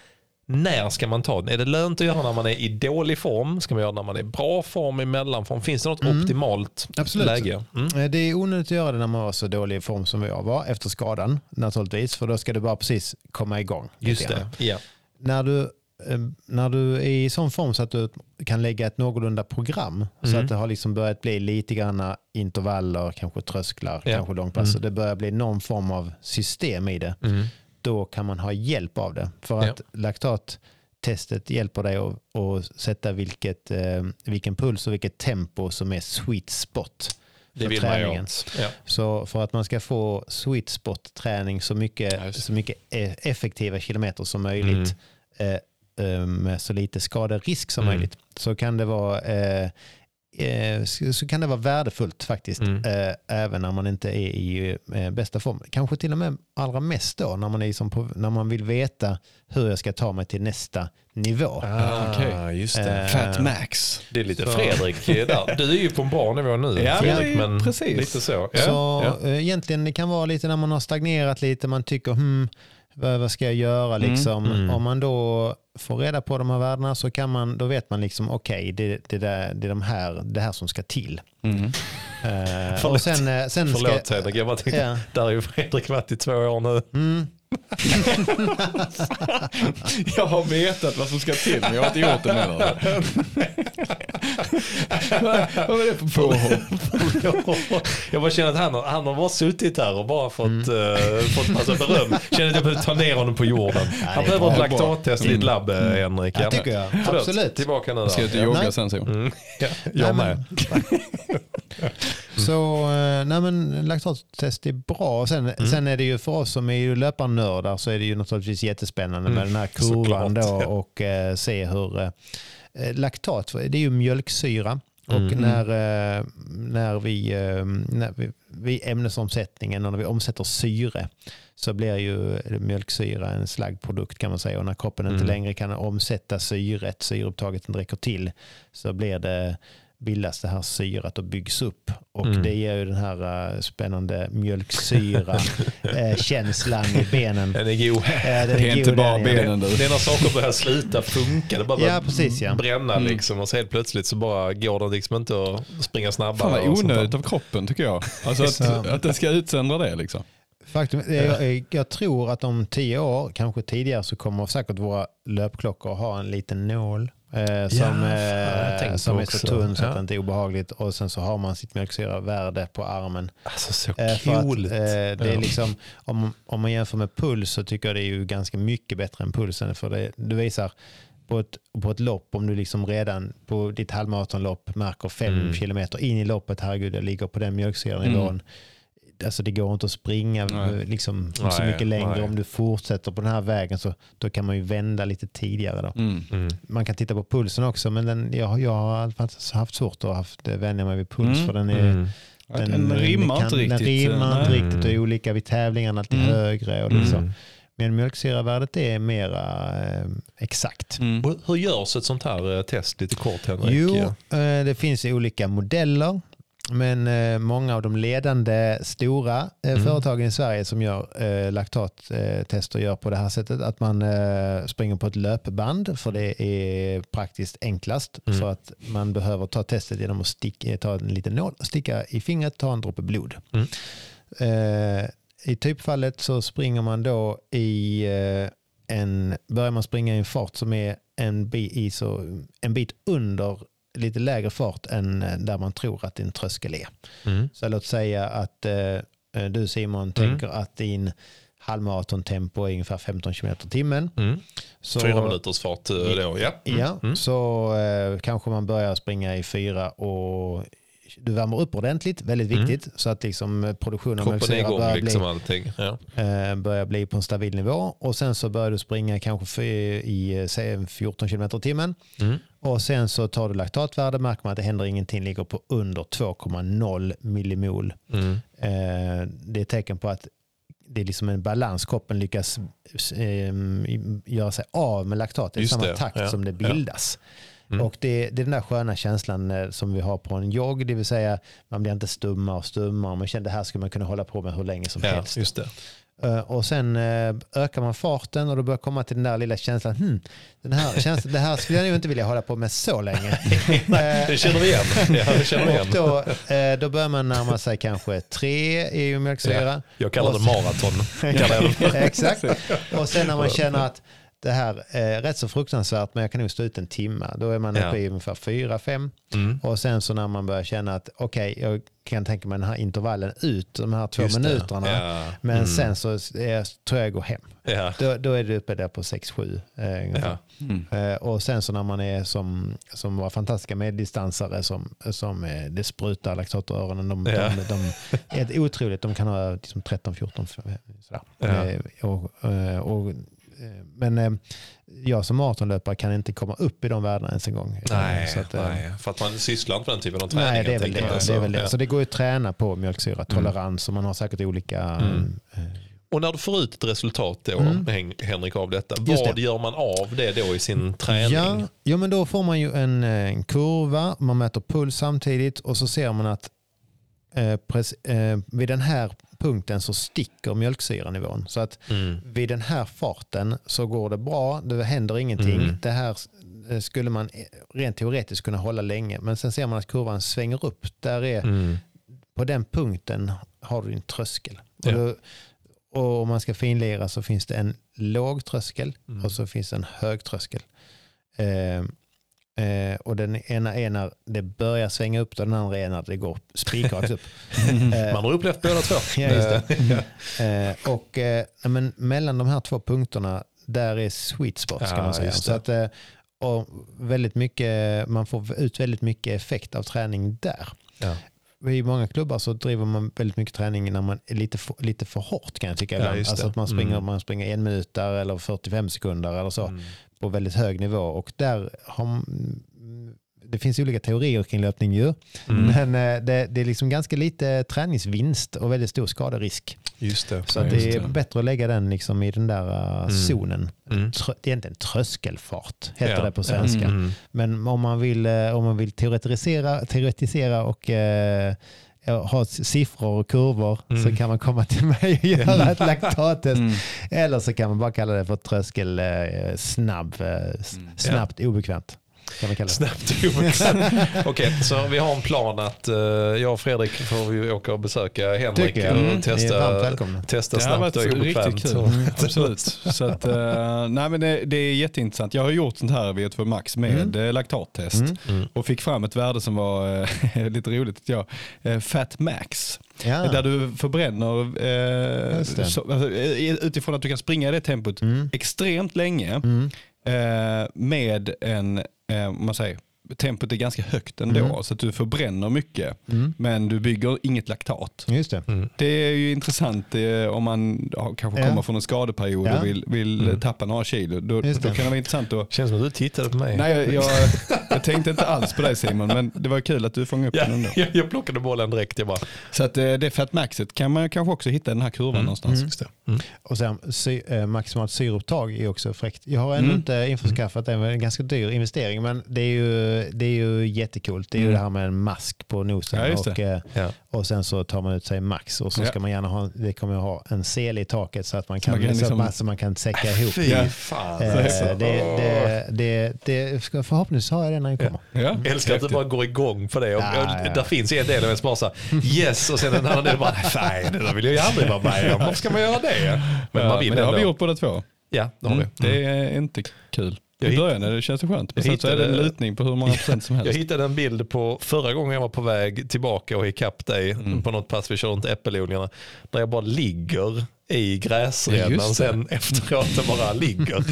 När ska man ta den? Är det lönt att göra när man är i dålig form? Ska man göra när man är i bra form, i mellanform? Finns det något optimalt Mm. Absolut. läge? Mm. Eh, Det är onödigt att göra det när man var så dålig i form som jag var efter skadan naturligtvis. För då ska du bara precis komma igång. Just det. Ja. När du, eh, när du är i sån form så att du kan lägga ett någorlunda program så Mm. att det har liksom börjat bli lite grann intervaller, kanske trösklar, Ja. kanske långpass. Så det börjar bli någon form av system i det. Mm. Då kan man ha hjälp av det. För Ja. att laktattestet hjälper dig att, att sätta vilket, eh, vilken puls och vilket tempo som är sweet spot för träningen. Ja. Så för att man ska få sweet spot träning så mycket, just så mycket e- effektiva kilometer som möjligt eh, eh, med så lite skaderisk som Mm. möjligt så kan det vara eh, så så kan det vara värdefullt faktiskt Mm. eh, även när man inte är i eh, bästa form. Kanske till och med allra mest då när man, är som på, när man vill veta hur jag ska ta mig till nästa nivå. Ah, okej. just det. Eh, Fat Max. Det är lite så- Fredrik där. Du är ju på en bra nivå nu *laughs* Ja, Fredrik, men precis. lite så. Ja. Så ja. eh, egentligen det kan vara lite när man har stagnerat lite, man tycker hmm, vad, vad ska jag göra liksom. mm. Om man då får reda på de här värdena så kan man, då vet man liksom okej det, det, där- det är de här, det här som ska till. Mm. Eh, *laughs* Förlåt. och sen, eh, sen Förlåt ska, Henrik, jag bara tänkte, Ja. där har ju Fredrik varit i två år nu. mm, *laughs* Jag har vetat vad som ska till men jag har inte gjort det med det. Vad var det för påhopp? *laughs* jag bara känner att han har, han har bara suttit här och bara fått, mm. fått massa beröm. Känner att jag behöver ta ner honom på jorden. han det är behöver ett laktattest i ditt labb, eh, Henrik. Ja, tycker jag. Förlåt, Absolut. Tillbaka nu. Ska ut och Där. jogga Nej. sen Simon? Mm. Ja, jag Nej, med. *laughs* Så eh, nej, men laktattest är bra. Sen, Mm. sen är det ju för oss som är ju löparnördar så är det ju naturligtvis jättespännande med den här kurvan då Såklart, och eh, se hur eh, eh, laktat, det är ju mjölksyra. Och Mm. när, eh, när, vi, eh, när vi, vid ämnesomsättningen och när vi omsätter syre så blir ju mjölksyra en slaggprodukt kan man säga. Och när kroppen inte Mm. längre kan omsätta syret, syreupptaget inte räcker till, så blir det bildas det här syrat och byggs upp. Och Mm. det ger ju den här eh, spännande mjölksyra-känslan *laughs* i benen. Den är god. Eh, den Det är inte god, bara den är- benen. Det är när saker börjar sluta funka. Det bara Ja, precis, ja. bränna Mm. liksom. Och så helt plötsligt så bara går det liksom inte att springa snabbare. Fan vad onödigt av kroppen tycker jag. Alltså Så- att, att den ska utsöndra det liksom. Faktum, jag, jag, jag tror att om tio år, kanske tidigare, så kommer säkert våra löpklockor ha en liten nål. Eh, som Ja, eh, som är så tunn så att det inte är obehagligt. Och sen så har man sitt mjölksyravärde på armen. Alltså så Eh, att, coolt. eh, det är liksom, om, om man jämför med puls så tycker jag det är ju ganska mycket bättre än pulsen. För det, du visar på ett, på ett lopp, om du liksom redan på ditt halvmaratonlopp märker fem Mm. kilometer in i loppet, herregud jag ligger på den mjölksyranivån. Alltså det går inte att springa Nej. eh, liksom, så Nej, mycket längre. nej. Om du fortsätter på den här vägen så då kan man ju vända lite tidigare. Då. Mm. Mm. Man kan titta på pulsen också men den, jag, jag har haft svårt att haft, eh, vänja mig vid puls. Mm. För den är, Mm. Den rimmar inte Den riktigt. rimmar inte Nej. riktigt och är olika vid tävlingarna, alltid Mm. högre. Och liksom. Mm. Men mjölksyravärdet är mera eh, exakt. Mm. Hur görs ett sånt här eh, test lite kort Henrik? Jo, eh, det finns ju olika modeller. Men eh, många av de ledande stora eh, Mm. företagen i Sverige som gör eh, laktattester gör på det här sättet att man eh, springer på ett löpband för det är praktiskt enklast Mm. för att man behöver ta testet genom att sticka, ta en liten nål, sticka i fingret, ta en droppe blod. Mm. I typfallet så springer man då i en, börjar man springa i en fart som är en, bi, i så, en bit under lite lägre fart än eh, där man tror att din tröskel är. Mm. Så låt säga att eh, du Simon tänker att din halvmaratontempo är ungefär 15 km timmen. Mm. Så, Fyra minuters fart eh, då, ja. Mm. Ja, Mm. så eh, kanske man börjar springa i fyra och du värmer upp ordentligt, väldigt Mm. viktigt, så att liksom produktionen av igång börjar, liksom bli. Ja. eh, börjar bli på en stabil nivå. Och sen så börjar du springa kanske i eh, säg 14 km i timmen. Mm. Och sen så tar du laktatvärde, märker man att det händer ingenting, ligger på under 2,0 millimol. Mm. Eh, det är ett tecken på att det är liksom en balans. Kroppen lyckas eh, göra sig av med laktat i samma det, takt ja, som det ja. Mm. Och det, det är den där sköna känslan eh, som vi har på en jogg, det vill säga man blir inte stummare och stummare. Man känner det här skulle man kunna hålla på med hur länge som ja, helst. just det. Eh, Och sen eh, ökar man farten och då börjar komma till den där lilla känslan. Hmm, den här känslan det här skulle jag nog inte vilja hålla på med så länge. *laughs* Det känner vi igen. Ja, det känner vi igen. och då, då börjar man närma sig kanske tre i mjölksyra. Ja. Jag kallar det Och maraton. Kallar det. *laughs* Exakt. Och sen när man känner att det här är rätt så fruktansvärt men jag kan nog stå ut en timme. Då är man Ja. uppe i ungefär fyra, fem. Mm. Och sen så när man börjar känna att okej, jag kan tänka mig den här intervallen ut, de här två Just minuterna. Ja. Men Mm. sen så är jag, tror jag jag går hem. Ja. Då, då är det uppe där på 6-7 eh. Ja. Eh, och sen så när man är som, som våra fantastiska meddistansare som, som eh, det sprutar laktat ur öronen. De, Ja. de, de, är ett otroligt, de kan ha liksom 13, 14, sådär. Ja. Eh, och, eh, och, eh, men eh, jag som maratonlöpare kan inte komma upp i de värdena ens en gång. Eh, Nej, att, eh, nej, för att man sysslar inte med den typen av träning. Nej, det är väl det. enkelt. det, är väl det. Så det går ju att träna på mjölksyratolerans och man har säkert olika... Mm. eh, Och när du får ut ett resultat då, Mm. Hen- Henrik, av detta, vad det. gör man av det då i sin träning? Ja, ja, men då får man ju en, eh, en kurva, man mäter puls samtidigt och så ser man att eh, pres, eh, vid den här punkten så sticker mjölksyranivån. Så att Mm. vid den här farten så går det bra, det händer ingenting. Mm. Det här eh, skulle man eh, rent teoretiskt kunna hålla länge, men sen ser man att kurvan svänger upp. Där är, Mm. På den punkten har du din tröskel. Ja. Och, då, och om man ska finlira så finns det en låg tröskel Mm. och så finns det en hög tröskel. Eh, eh, och den ena är när det börjar svänga upp och den andra är när det går spikrakt upp. *laughs* Eh, Man har upplevt båda två. *laughs* Ja, just det. Eh, och eh, men mellan de här två punkterna, där är sweet spot ska Ja, man säga. Så att, eh, och väldigt mycket, man får ut väldigt mycket effekt av träning där. Ja. I många klubbar så driver man väldigt mycket träning när man är lite för, lite för hårt kan jag tycka Ja, alltså att man springer, Mm. man springer en minut där eller 45 sekunder eller så Mm. På väldigt hög nivå. Och där har, det finns olika teorier kring löpning ju. Mm. Men eh, det, det är liksom ganska lite träningsvinst och väldigt stor skaderisk. Just det. Så just det är det. bättre att lägga den liksom i den där uh, Mm. zonen. Mm. Trö, det är inte en tröskelfart, heter Ja. det på svenska. Mm. Men om man vill, eh, om man vill teoretisera, teoretisera och eh, ha siffror och kurvor Mm. så kan man komma till *laughs* mig och göra ett laktattest. Mm. Eller så kan man bara kalla det för tröskel eh, snabb, eh, Mm. snabbt obekvämt. Kan man kalla det. Snabbt. *laughs* Okej, så vi har en plan att uh, jag och Fredrik får ju åka och besöka Henrik och Mm. Testa, testa Det snabbt och obekvämt. Mm, *laughs* absolut. Så att, eh, nej, men det, det är jätteintressant. Jag har gjort sånt här vid 2 Max med mm. laktattest Mm. Mm. och fick fram ett värde som var eh, *laughs* lite roligt. Jag. Eh, Fat Max. Ja. Där du förbränner eh, så, alltså, eh, utifrån att du kan springa i det tempot Mm. extremt länge Mm. eh, med en, eh, man säger, tempot är ganska högt ändå Mm. så att du förbränner mycket Mm. men du bygger inget laktat. Just det. Mm. Det är ju intressant eh, om man ja, kanske Ja. kommer från en skadeperiod Ja. och vill, vill Mm. tappa några kilo. Då, då Just kan det. det vara intressant att Känns som att du tittade på mig. Nej, jag, jag, *laughs* Jag tänkte inte alls på dig Simon, men det var kul att du fångade upp Ja, den ändå. jag, jag plockade bollen direkt. Jag bara, Så att eh, det Fat Maxet kan man kanske också hitta i den här kurvan någonstans. just det. Mm. Och sen sy, eh, maximalt syreupptag är också fräckt. Jag har ännu Mm. inte införskaffat det, men en ganska dyr investering. Men det är ju, det är ju jättekult. Det är ju Mm. det här med en mask på nosen Ja, och, eh, Ja. och sen så tar man ut sig max och så Ja. ska man gärna ha, det kommer att ha en sele i taket så att man kan, man kan så liksom- så man kan säcka ihop. Fy fan. Eh, det, det, det, det, förhoppningsvis har jag det när jag kommer. Ja. Jag älskar att du bara går igång på det. Och, Ja, och. Där finns en del av en som bara så här, yes och sen en annan del bara nej det där vill jag ju aldrig vara med om. Varför ska man göra det? Men Ja, man vill men det har ändå. vi gjort båda två. Ja, det har Mm. vi. Det är inte kul. Jag I början det, känns det skönt, men Jag sen så är det en hittade- lutning på hur många procent som *laughs* Jag helst. hittade en bild på förra gången jag var på väg tillbaka och ikapp dig Mm. på något pass vi körde runt äppelodlingarna. Där jag bara ligger i Ja, gräsrännan sen efteråt och bara ligger. Jag,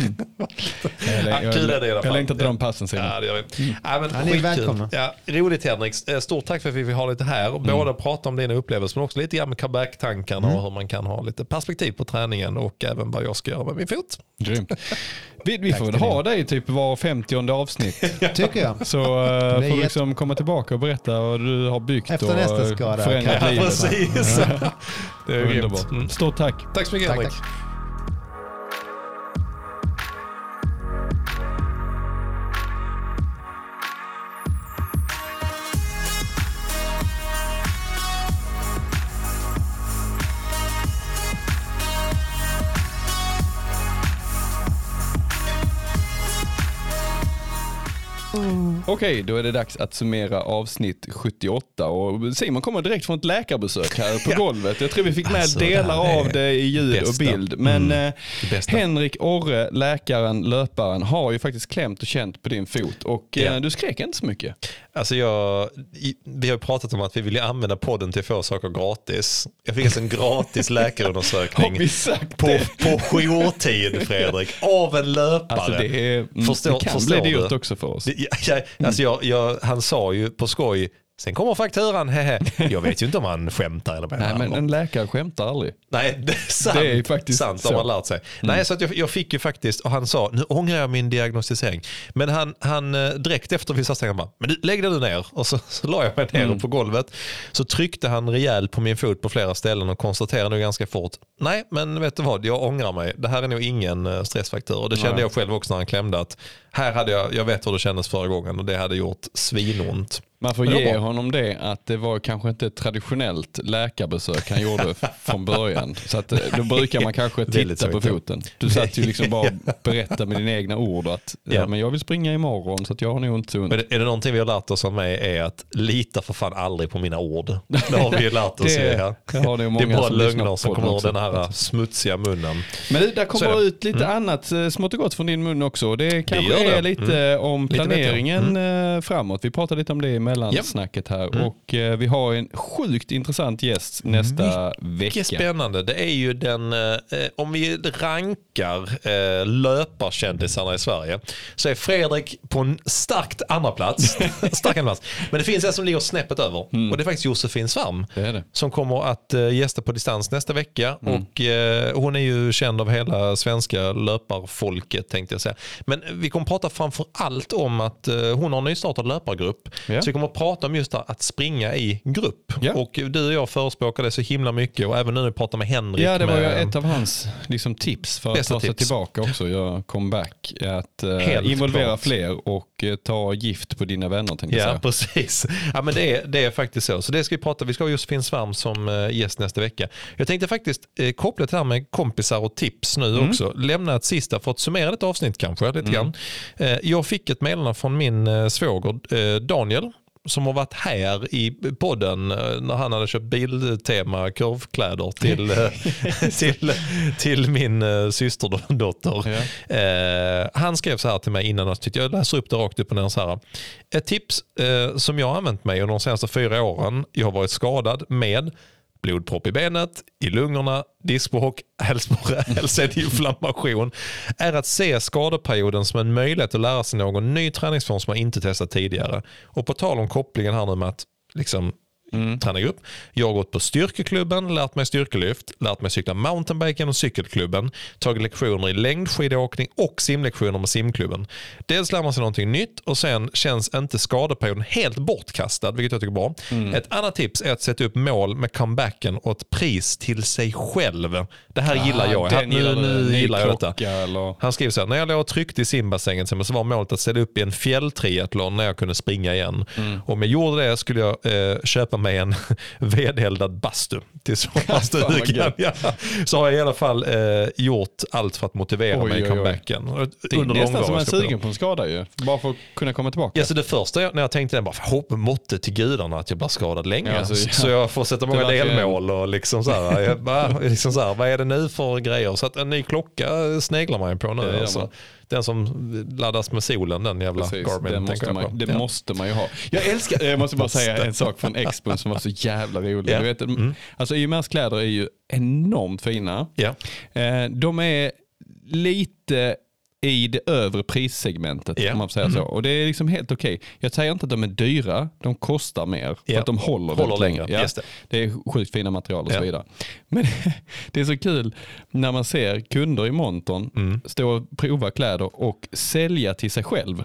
*laughs* Ja, jag, kul är det i alla jag, fall. längtar till de passen Simon. Ja, det gör vi. Ja, men Ja, ni är välkomna. Ja, roligt Henrik. Eh, Stort tack för att vi fick ha lite här. och Både prata om dina upplevelser men också lite grann med comeback-tankarna och hur man kan ha lite perspektiv på träningen och även vad jag ska göra med min fot. Grymt. Vi, vi får väl ha dig typ var 50 avsnitt. *laughs* Tycker jag. Så uh, får du liksom komma tillbaka och berätta vad du har byggt Efter och nästa skada förändrat kan- Ja, livet. precis. *laughs* Det är. Underbart. Mm. Stort tack. Tack så mycket Tack, Henrik. tack. Okej, då är det dags att summera avsnitt 78 och Simon kommer direkt från ett läkarbesök här på *laughs* golvet. Jag tror vi fick med Alltså, det delar är av det i ljud bästa. och bild. Men Mm, eh, det. Henrik Orre, läkaren, löparen, har ju faktiskt klämt och känt på din fot och eh, Ja. du skrek inte så mycket. Alltså jag, vi har pratat om att vi vill använda podden till att få saker gratis. Jag fick alltså en gratis *laughs* läkarundersökning på, det? på jourtid Fredrik, av en löpare. Alltså det, är, mm, Förstår- det kan förstår bli dyrt också för oss. Det- ja, ja, alltså jag, jag, han sa ju på skoj, sen kommer fakturan, *laughs* hehe. Jag vet ju inte om han skämtar eller vad Nej, men en läkare skämtar aldrig. Nej, det är sant. Det är faktiskt sant, så. Mm. har man lärt sig. Nej, så att jag, jag fick ju faktiskt, och han sa, nu ångrar jag min diagnostisering. Men han, han eh, direkt efter vissa steg, han bara, men du, lägg dig nu ner. Och så, så la jag mig ner Mm. på golvet. Så tryckte han rejält på min fot på flera ställen och konstaterade nog ganska fort, nej, men vet du vad, jag ångrar mig. Det här är nog ingen eh, stressfaktor. Och det kände Nej. jag själv också när han klämde att här hade jag, jag vet hur det kändes förra gången och det hade gjort svinont. Man får det ge honom det att det var kanske inte ett traditionellt läkarbesök han gjorde *laughs* från början. Så att eh, då brukar man kanske Det lite titta på foten. Du satt ju liksom bara *laughs* och berättade med dina egna ord att ja. Men jag vill springa imorgon så att jag har nog inte så ont. Men är det någonting vi har lärt oss av mig är att lita för fan aldrig på mina ord. *laughs* Det har vi ju lärt oss. Det- här. det har många det är bara lögner som kommer ur den här smutsiga munnen. Men du, där kommer det. ut lite annat eh, smått och gott från din mun också. Det kanske det. är lite om Lite vet jag. planeringen eh, framåt. Vi pratade lite om det mellansnacket här och eh, vi har en sjukt intressant gäst nästa vecka. Mycket spännande. Det är ju den, eh, om vi rankar eh, löparkändisarna i Sverige så är Fredrik på en starkt andra plats. *laughs* stark andra plats. Men det finns en som ligger snäppet över och det är faktiskt Josefin Svärm. Det det. som kommer att eh, gästa på distans nästa vecka. Och, eh, hon är ju känd av hela svenska löparfolket tänkte jag säga. Men vi kommer prata framför allt om att eh, hon har en nystartad löpargrupp. Ja. Så kommer att prata om just här att springa i grupp. Ja. Och du och jag förespråkar det så himla mycket och även nu när vi pratar med Henrik. Ja, det var ju med, ett av hans liksom, tips för att ta sig tips. tillbaka också, göra comeback. Att eh, involvera klart. fler och eh, ta gift på dina vänner tänkte jag Ja, säga. precis. Ja, men det, är, det är faktiskt så. Så det ska vi prata Vi ska ha Josefin Svärm som eh, gäst nästa vecka. Jag tänkte faktiskt eh, koppla det här med kompisar och tips nu Mm. också. Lämna ett sista för att summera ett avsnitt kanske. Lite grann. Eh, jag fick ett meddelande från min eh, svåger eh, Daniel som har varit här i podden eh, när han hade köpt Biltema kurvkläder till, *laughs* eh, till, till min eh, systerdotter. Eh, han skrev så här till mig innan tyckte jag läser upp det rakt upp och ner. Så här. Ett tips eh, som jag har använt mig under de senaste fyra åren. Jag har varit skadad med blodpropp i benet, i lungorna, diskbråck, hälsporre, *laughs* hälseninflammation är att se skadeperioden som en möjlighet att lära sig någon ny träningsform som man inte testat tidigare. Och på tal om kopplingen här nu med att liksom Mm. träna grupp. Jag har gått på styrkeklubben, lärt mig styrkelyft, lärt mig cykla mountainbike genom cykelklubben, tagit lektioner i längdskidåkning och simlektioner med simklubben. Dels lär man sig någonting nytt och sen känns inte skadeperioden helt bortkastad, vilket jag tycker är bra. Mm. Ett annat tips är att sätta upp mål med comebacken och ett pris till sig själv. Det här gillar jag. Ah, nu gillar nu Ny gillar jag detta. Eller... Han skriver så här, när jag låg och tryckte i simbassängen så var målet att ställa upp i en fjälltriathlon när jag kunde springa igen. Mm. Om jag gjorde det skulle jag eh, köpa mig en *laughs* vedeldad bastu till sommarstugan. *laughs* ja. Så har jag i alla fall eh, gjort allt för att motivera Oj, mig i oj, oj. comebacken. Och Det är nästan som jag sugen på en skada ju. Bara för att kunna komma tillbaka. Ja, så det första jag, när jag tänkte det var hopp måtte till gudarna att jag blir skadad länge. Ja, alltså, ja. Så jag får sätta många delmål och liksom så här, *laughs* jag bara, liksom så här, vad är det nu för grejer? Så att en ny klocka sneglar man ju på nu. Gör alltså. Den som laddas med solen, den jävla Precis, Garmin. det, måste man, det Ja. måste man ju ha. Jag älskar, jag måste bara säga en sak från Expon som var så jävla rolig. Ja. Du vet, Mm. alltså IMRs kläder är ju enormt fina. Ja. Eh, De är lite i det övre prissegmentet Ja. om man får säga så. Och det är liksom helt okej. Jag säger inte att de är dyra, de kostar mer. För Ja. att de håller, Håller länge. längre, Ja. det. det är sjukt fina material och så Ja. vidare. Men *laughs* det är så kul när man ser kunder i monton Mm. stå och prova kläder och sälja till sig själv.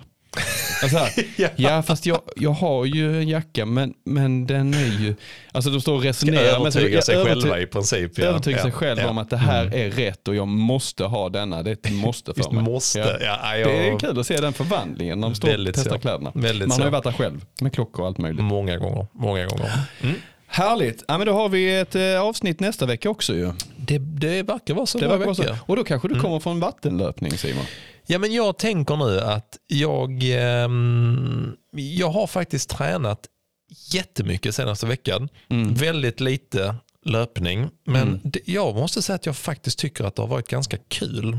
Alltså här, *laughs* Ja. ja. fast jag, jag har ju en jacka men, men den är ju, alltså de står och resonerar med sig överty- själva i princip. Ja. övertyga sig Ja. själv Ja. om att det här är rätt och jag måste ha denna. Det är ett måste för Visst mig. måste. Ja. Ja, jag, Det är kul att se den förvandlingen när de står och testar så. kläderna. Väldigt Man har ju varit där själv med klockor och allt möjligt. Många gånger. Många gånger. Mm. Härligt. Ja, men då har vi ett eh, avsnitt nästa vecka också ju. Det, det verkar vara så. Det verkar vara så. Och då kanske Mm. du kommer från vattenlöpning Simon. Ja, men jag tänker nu att jag, ehm, jag har faktiskt tränat jättemycket senaste veckan. Mm. Väldigt lite löpning. Men det, jag måste säga att jag faktiskt tycker att det har varit ganska kul.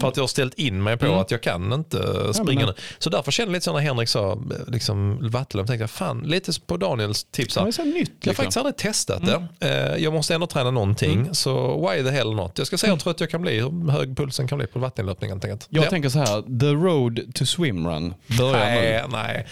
För att jag har ställt in mig på Mm. att jag kan inte springa men- nu. Så därför känner jag lite så när Henrik sa liksom, vattenlöp, tänkte jag fan lite på Daniels tips Ja, här. är så nytt. Jag har Liksom. faktiskt aldrig testat det. Eh, Jag måste ändå träna någonting. Så why the hell not? Jag ska se hur trött jag kan bli, hur hög pulsen kan bli på vattenlöpning helt enkelt. Jag Ja. tänker så här, the road to swimrun börjar nu. Nej, nej.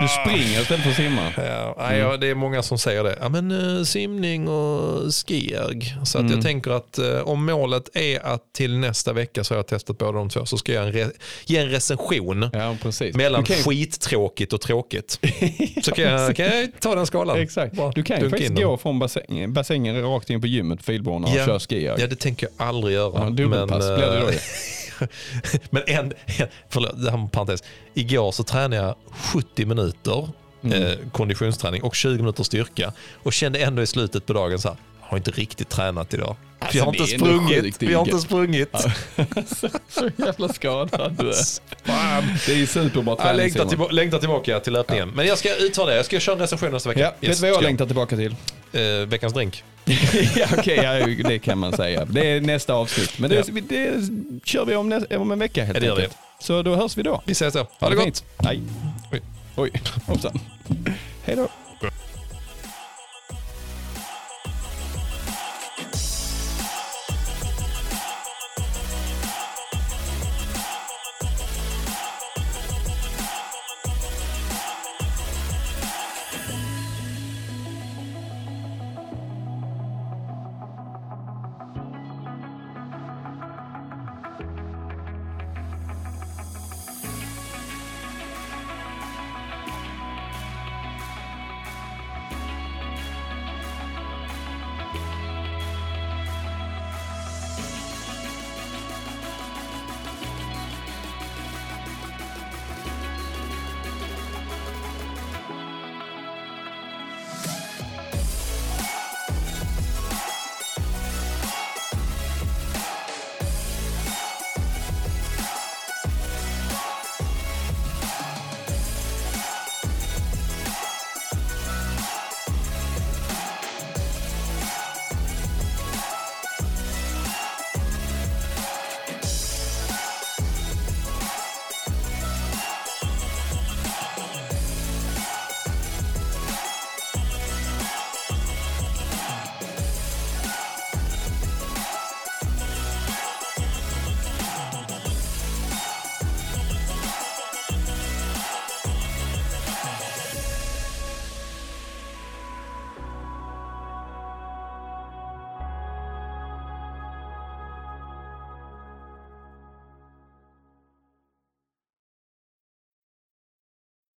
Du springer istället för att simma. Ja, nej, ja, det är många som säger det. Ja, men, eh, simning och skierg. Så att jag tänker att eh, om målet är att till nästa vecka så har jag testat båda de två så ska jag en re- ge en recension Ja, precis. mellan Du kan ju- skittråkigt och tråkigt. Så kan jag, kan jag ta den skalan. Exakt. Bara Du kan ju dunka faktiskt den. gå från bassängen, bassängen rakt in på gymmet, filborna och Ja. köra skijag. Ja, det tänker jag aldrig göra. Ja, dubbelpass blir det då eh, ju. *laughs* men en, en, förlåt, det här med parentes. Igår så tränade jag 70 minuter Mm. eh, konditionsträning och 20 minuter styrka och kände ändå i slutet på dagen så här, jag har inte riktigt tränat idag. För jag har Alltså, inte det sprungit. Vi har inte sprungit. *laughs* så jävla skadad du är. Fan. Det är ju superbra Jag träning längtar, tillba- längtar tillbaka till löpningen. Men jag ska utvärdera. Jag ska köra en recension nästa vecka. Ja, vet Yes, du vad jag ska längtar tillbaka till? Eh, veckans drink. *laughs* ja, Okej, ja, det kan man säga. Det är nästa avsnitt. Men det, det kör vi om, nästa, om en vecka helt Ja, det vi. enkelt. Så då hörs vi då. Vi ses då. Ha det gott. fint. Nej. Oj. Oj, hoppsan. Hej då.